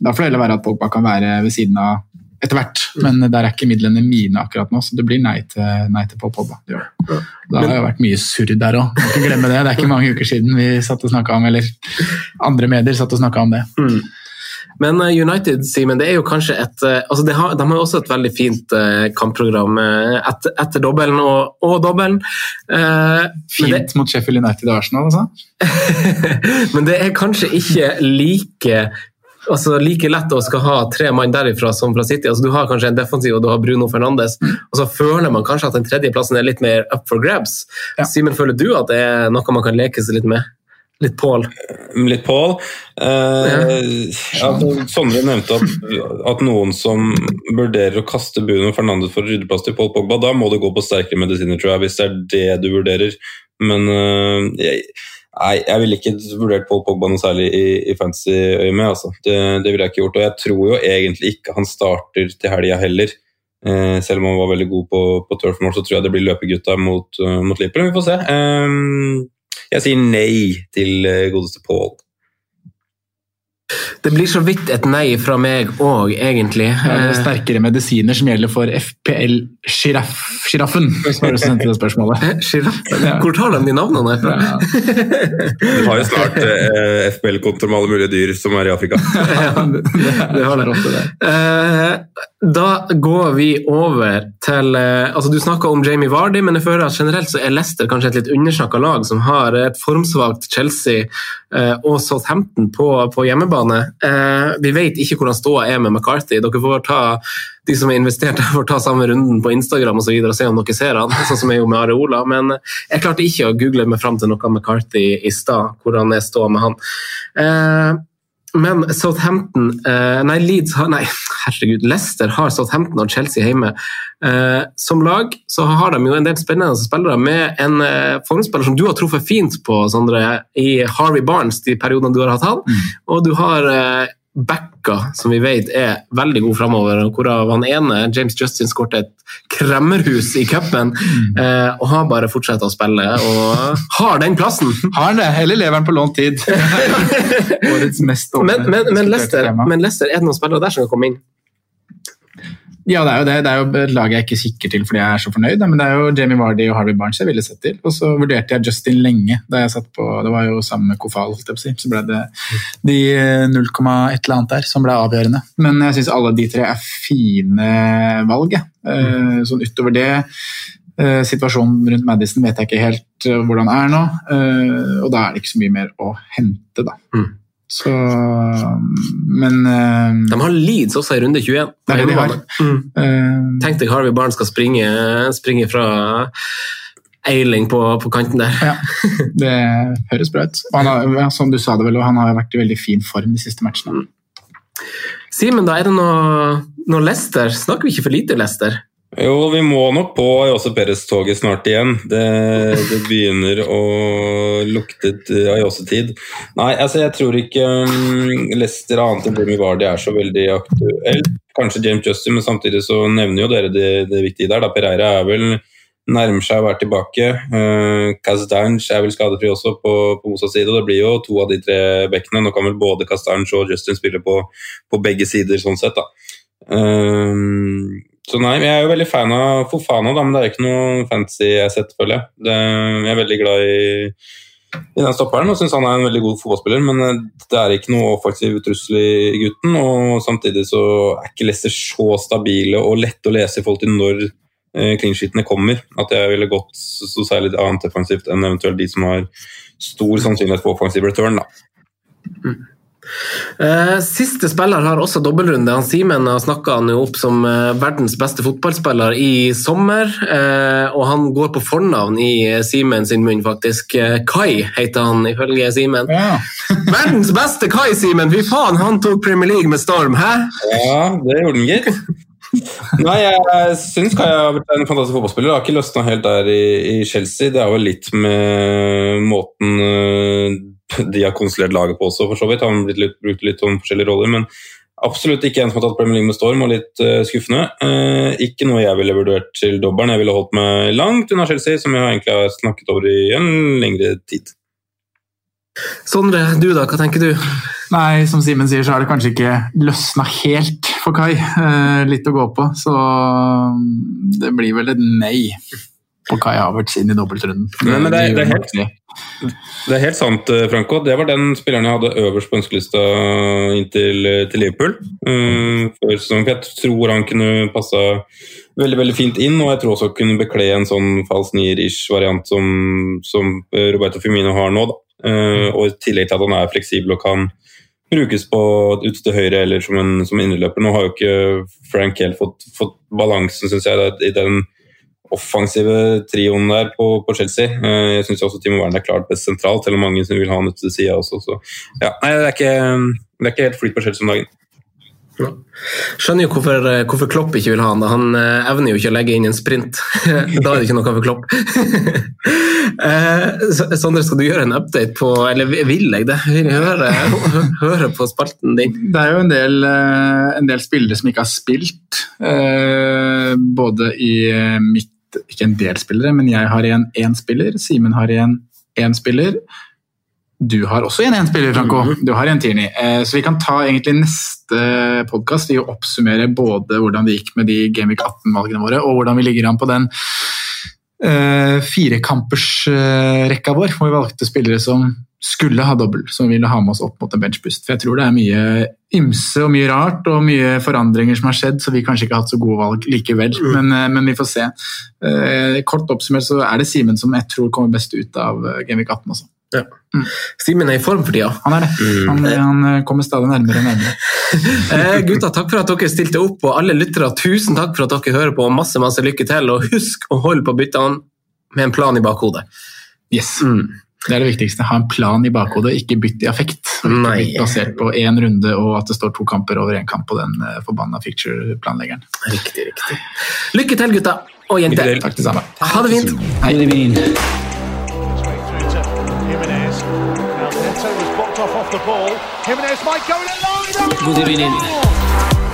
da får det heller være at Pogba kan være ved siden av etter hvert, men der er ikke midlene mine akkurat nå, så det blir nei til, nei til Paul Pogba. Det det. Det har jo vært mye surr der òg, må ikke glemme det. Det er ikke mange uker siden vi satt og snakka om, eller andre medier satt og snakka om det. Men eh, United, Simon, det er jo kanskje et eh, altså de, har, de har jo også et veldig fint eh, kampprogram etter, etter dobbelen og, og dobbelen. Eh, fint det, mot Sheffield United og Arsenal, altså. men det er kanskje ikke like altså like lett å skal ha tre mann derifra som fra City. Altså, du har kanskje en defensiv og du har Bruno Fernandes, og så føler man kanskje at den tredjeplassen er litt mer up for grabs. Ja. Simen, føler du at det er noe man kan leke seg litt med? Litt Paul? Litt Paul. Eh, ja, Sondre nevnte at, at noen som vurderer å kaste Bruno Fernandes for å rydde plass til Paul Pogba, da må du gå på sterkere medisiner, tror jeg, hvis det er det du vurderer. Men eh, jeg, nei, jeg ville ikke vurdert Paul Pogba noe særlig i, i fantasy-øyemed. Altså. Det, det ville jeg ikke gjort. Og jeg tror jo egentlig ikke han starter til helga heller. Eh, selv om han var veldig god på, på turfmål, så tror jeg det blir løpegutta mot, uh, mot Liverpool. Vi får se. Um, jeg sier nei til uh, godeste Paul. Det blir så vidt et nei fra meg òg, egentlig. Det er sterkere medisiner som gjelder for FPL-sjiraffen, var det som sendte det spørsmålet. Sjiraffen? Ja. Hvor tar de de navnene fra? Ja. Du har jo snart eh, FBL-kontor med alle mulige dyr som er i Afrika. Det har dere ofte det. Eh, da går vi over til eh, altså Du snakka om Jamie Vardy, men jeg føler at generelt så er Leicester kanskje et litt undersnakka lag som har et formsvakt Chelsea eh, og Southampton på, på hjemmebane. Eh, vi vet ikke hvordan ståa er med McCarthy. Dere får ta de som er investert her, får ta samme runden på Instagram og, så videre, og se om dere ser han, sånn som jeg gjorde med Areola. Men jeg klarte ikke å google meg fram til noe McCarthy i stad, hvordan er står med han. Eh, men Southampton eh, Nei, Leeds har Nei, herregud. Leicester har Southampton og Chelsea hjemme. Eh, som lag så har de jo en del spennende spillere med en eh, formspiller som du har truffet fint på, Sondre, i Harvey Barnes de periodene du har hatt han. Og du har backa, som vi vet er veldig god framover, hvorav han ene, James Justin, skåret et kremmerhus i cupen, eh, og har bare fortsatt å spille og har den plassen. Har han det? Eller lever han på lånt tid? Årets mest åpne Men, men, men, diskuterte men Lester, er det noen spillere der som kan komme inn? Ja, det er jo det. Det er jo et lag jeg ikke kikker til fordi jeg er så fornøyd, men det er jo Jamie Vardy og Harvey Barnes jeg ville sett til. Og så vurderte jeg Justin lenge da jeg satt på Det var jo sammen med Kofal, si. Så ble det de 0, et eller annet der som ble avgjørende. Men jeg syns alle de tre er fine valg. jeg. Eh, Sånn utover det eh, Situasjonen rundt Madison vet jeg ikke helt eh, hvordan er nå, eh, og da er det ikke så mye mer å hente, da. Mm. Så Men uh, De har Leeds også i runde 21. Det er det de har. Mm. Uh, Tenk deg Harvey Barnes skal springe, springe fra Eiling på, på kanten der. Ja, det høres bra ut. Og han har, som du sa det vel, han har vært i veldig fin form de siste matchene. Simen, da er det noe, noe Lester? Snakker vi ikke for lite Leicester? Jo, vi må nok på Ayose Perez-toget snart igjen. Det, det begynner å lukte til Ayose-tid. Nei, altså jeg tror ikke um, Leicester annet enn Jamie Vardy er så veldig aktuelt. Kanskje James Justin, men samtidig så nevner jo dere det, det viktige der. Da. Pereira er vel nærmer seg å være tilbake. Uh, Castange er vel skadefri også på, på motsatt side. og Det blir jo to av de tre bekkene. Nå kan vel både Castange og Justin spille på, på begge sider, sånn sett. da. Um, så nei, Jeg er jo veldig fan av Fofana, da, men det er ikke noe fancy jeg har sett, føler jeg. Det, jeg er veldig glad i i den stopperen og syns han er en veldig god fotballspiller, men eh, det er ikke noe offensiv trussel i gutten. Og samtidig så er ikke Leicester så stabile og lette å lese i forhold til når eh, kommer. At jeg ville gått så særlig annet defensivt enn eventuelt de som har stor sannsynlighet for offensiv return. da. Eh, siste spiller har også dobbeltrunde. Han Simen har snakka han jo opp som eh, verdens beste fotballspiller i sommer. Eh, og han går på fornavn i eh, Simen sin munn, faktisk. Eh, Kai heter han ifølge Simen. Ja. verdens beste Kai, Simen! Fy faen, han tok Premier League med storm, hæ? Ja, det gjorde han, gitt. Nei, jeg syns Kai har vært en fantastisk fotballspiller. Jeg har ikke løsna helt der i, i Chelsea. Det er jo litt med måten eh, de har konsulert laget på også, for så vidt. Han har blitt litt, brukt litt om forskjellige roller, men absolutt ikke en som har tatt Premier League med storm, og litt uh, skuffende. Uh, ikke noe jeg ville vurdert til dobbelen. Jeg ville holdt meg langt unna Chelsea, som jeg egentlig har snakket over i en lengre tid. Sondre, du da, hva tenker du? Nei, som Simen sier, så har det kanskje ikke løsna helt for Kai. Eh, litt å gå på, så mm, det blir vel et nei på Kai Havertz inn i dobbeltrunden. Nei, men det er- det er helt- det. Det er helt sant, eh, Franco. Det var den spilleren jeg hadde øverst på ønskelista inntil eh, til Liverpool. Uh, før sesongen, Jeg tror han kunne passa veldig veldig fint inn, og jeg tror også kunne bekle en sånn falsk nier-ish variant som, som eh, Roberto Firmino har nå. Eh, og I tillegg til at han er fleksibel og kan brukes på ut til høyre eller som en som indreløper. Nå har jo ikke Frank helt fått, fått balansen, syns jeg, i den offensive trioen der på, på Chelsea. Eh, Jeg syns også Timo Werner er klart best sentralt, selv om mange som vil ha han ute til sida også. Så ja, nei, det er ikke, det er ikke helt flyt på Chelsea om dagen. Skjønner jo hvorfor, eh, hvorfor Klopp ikke vil ha han. da. Han eh, evner jo ikke å legge inn en sprint. da er det ikke noe for Klopp. Eh, Sondre, skal du gjøre en update på Eller vil jeg det? Vil jeg høre, høre på spalten din? Det er jo en del, en del spillere som ikke har spilt. eh, Både i mitt Ikke en del spillere, men jeg har igjen én spiller. Simen har igjen én spiller. Du har også igjen én spiller, Franco. Du har igjen Tierney. Eh, Så vi kan ta egentlig neste podkast i å oppsummere både hvordan det gikk med de Gameweek 18-valgene våre, og hvordan vi ligger an på den uh, firekampersrekka vår, hvor vi valgte spillere som skulle ha dobbel, som ville ha med oss opp mot en benchbust. For jeg tror det er mye ymse og mye rart og mye forandringer som har skjedd, så vi kanskje ikke har hatt så gode valg likevel. Men, eh, men vi får se. Eh, kort oppsummert så er det Simen som jeg tror kommer best ut av eh, Gameweek 18 også. Simen er i form for tida. Han er det. Han, han eh, kommer stadig nærmere og nærmere. Eh, gutta, takk for at dere stilte opp, og alle lyttere, tusen takk for at dere hører på. Masse masse lykke til, og husk å holde på byttene med en plan i bakhodet. Yes. Det er det viktigste. Ha en plan i bakhodet, ikke bytt i affekt. Bytt basert på én runde og at det står to kamper over én kamp på den eh, forbanna picture-planleggeren. Riktig, riktig. Lykke til, gutta og jenter. Takk det samme. Ha det fint. Straight off off the ball. Jimenez might go in at line. Good evening.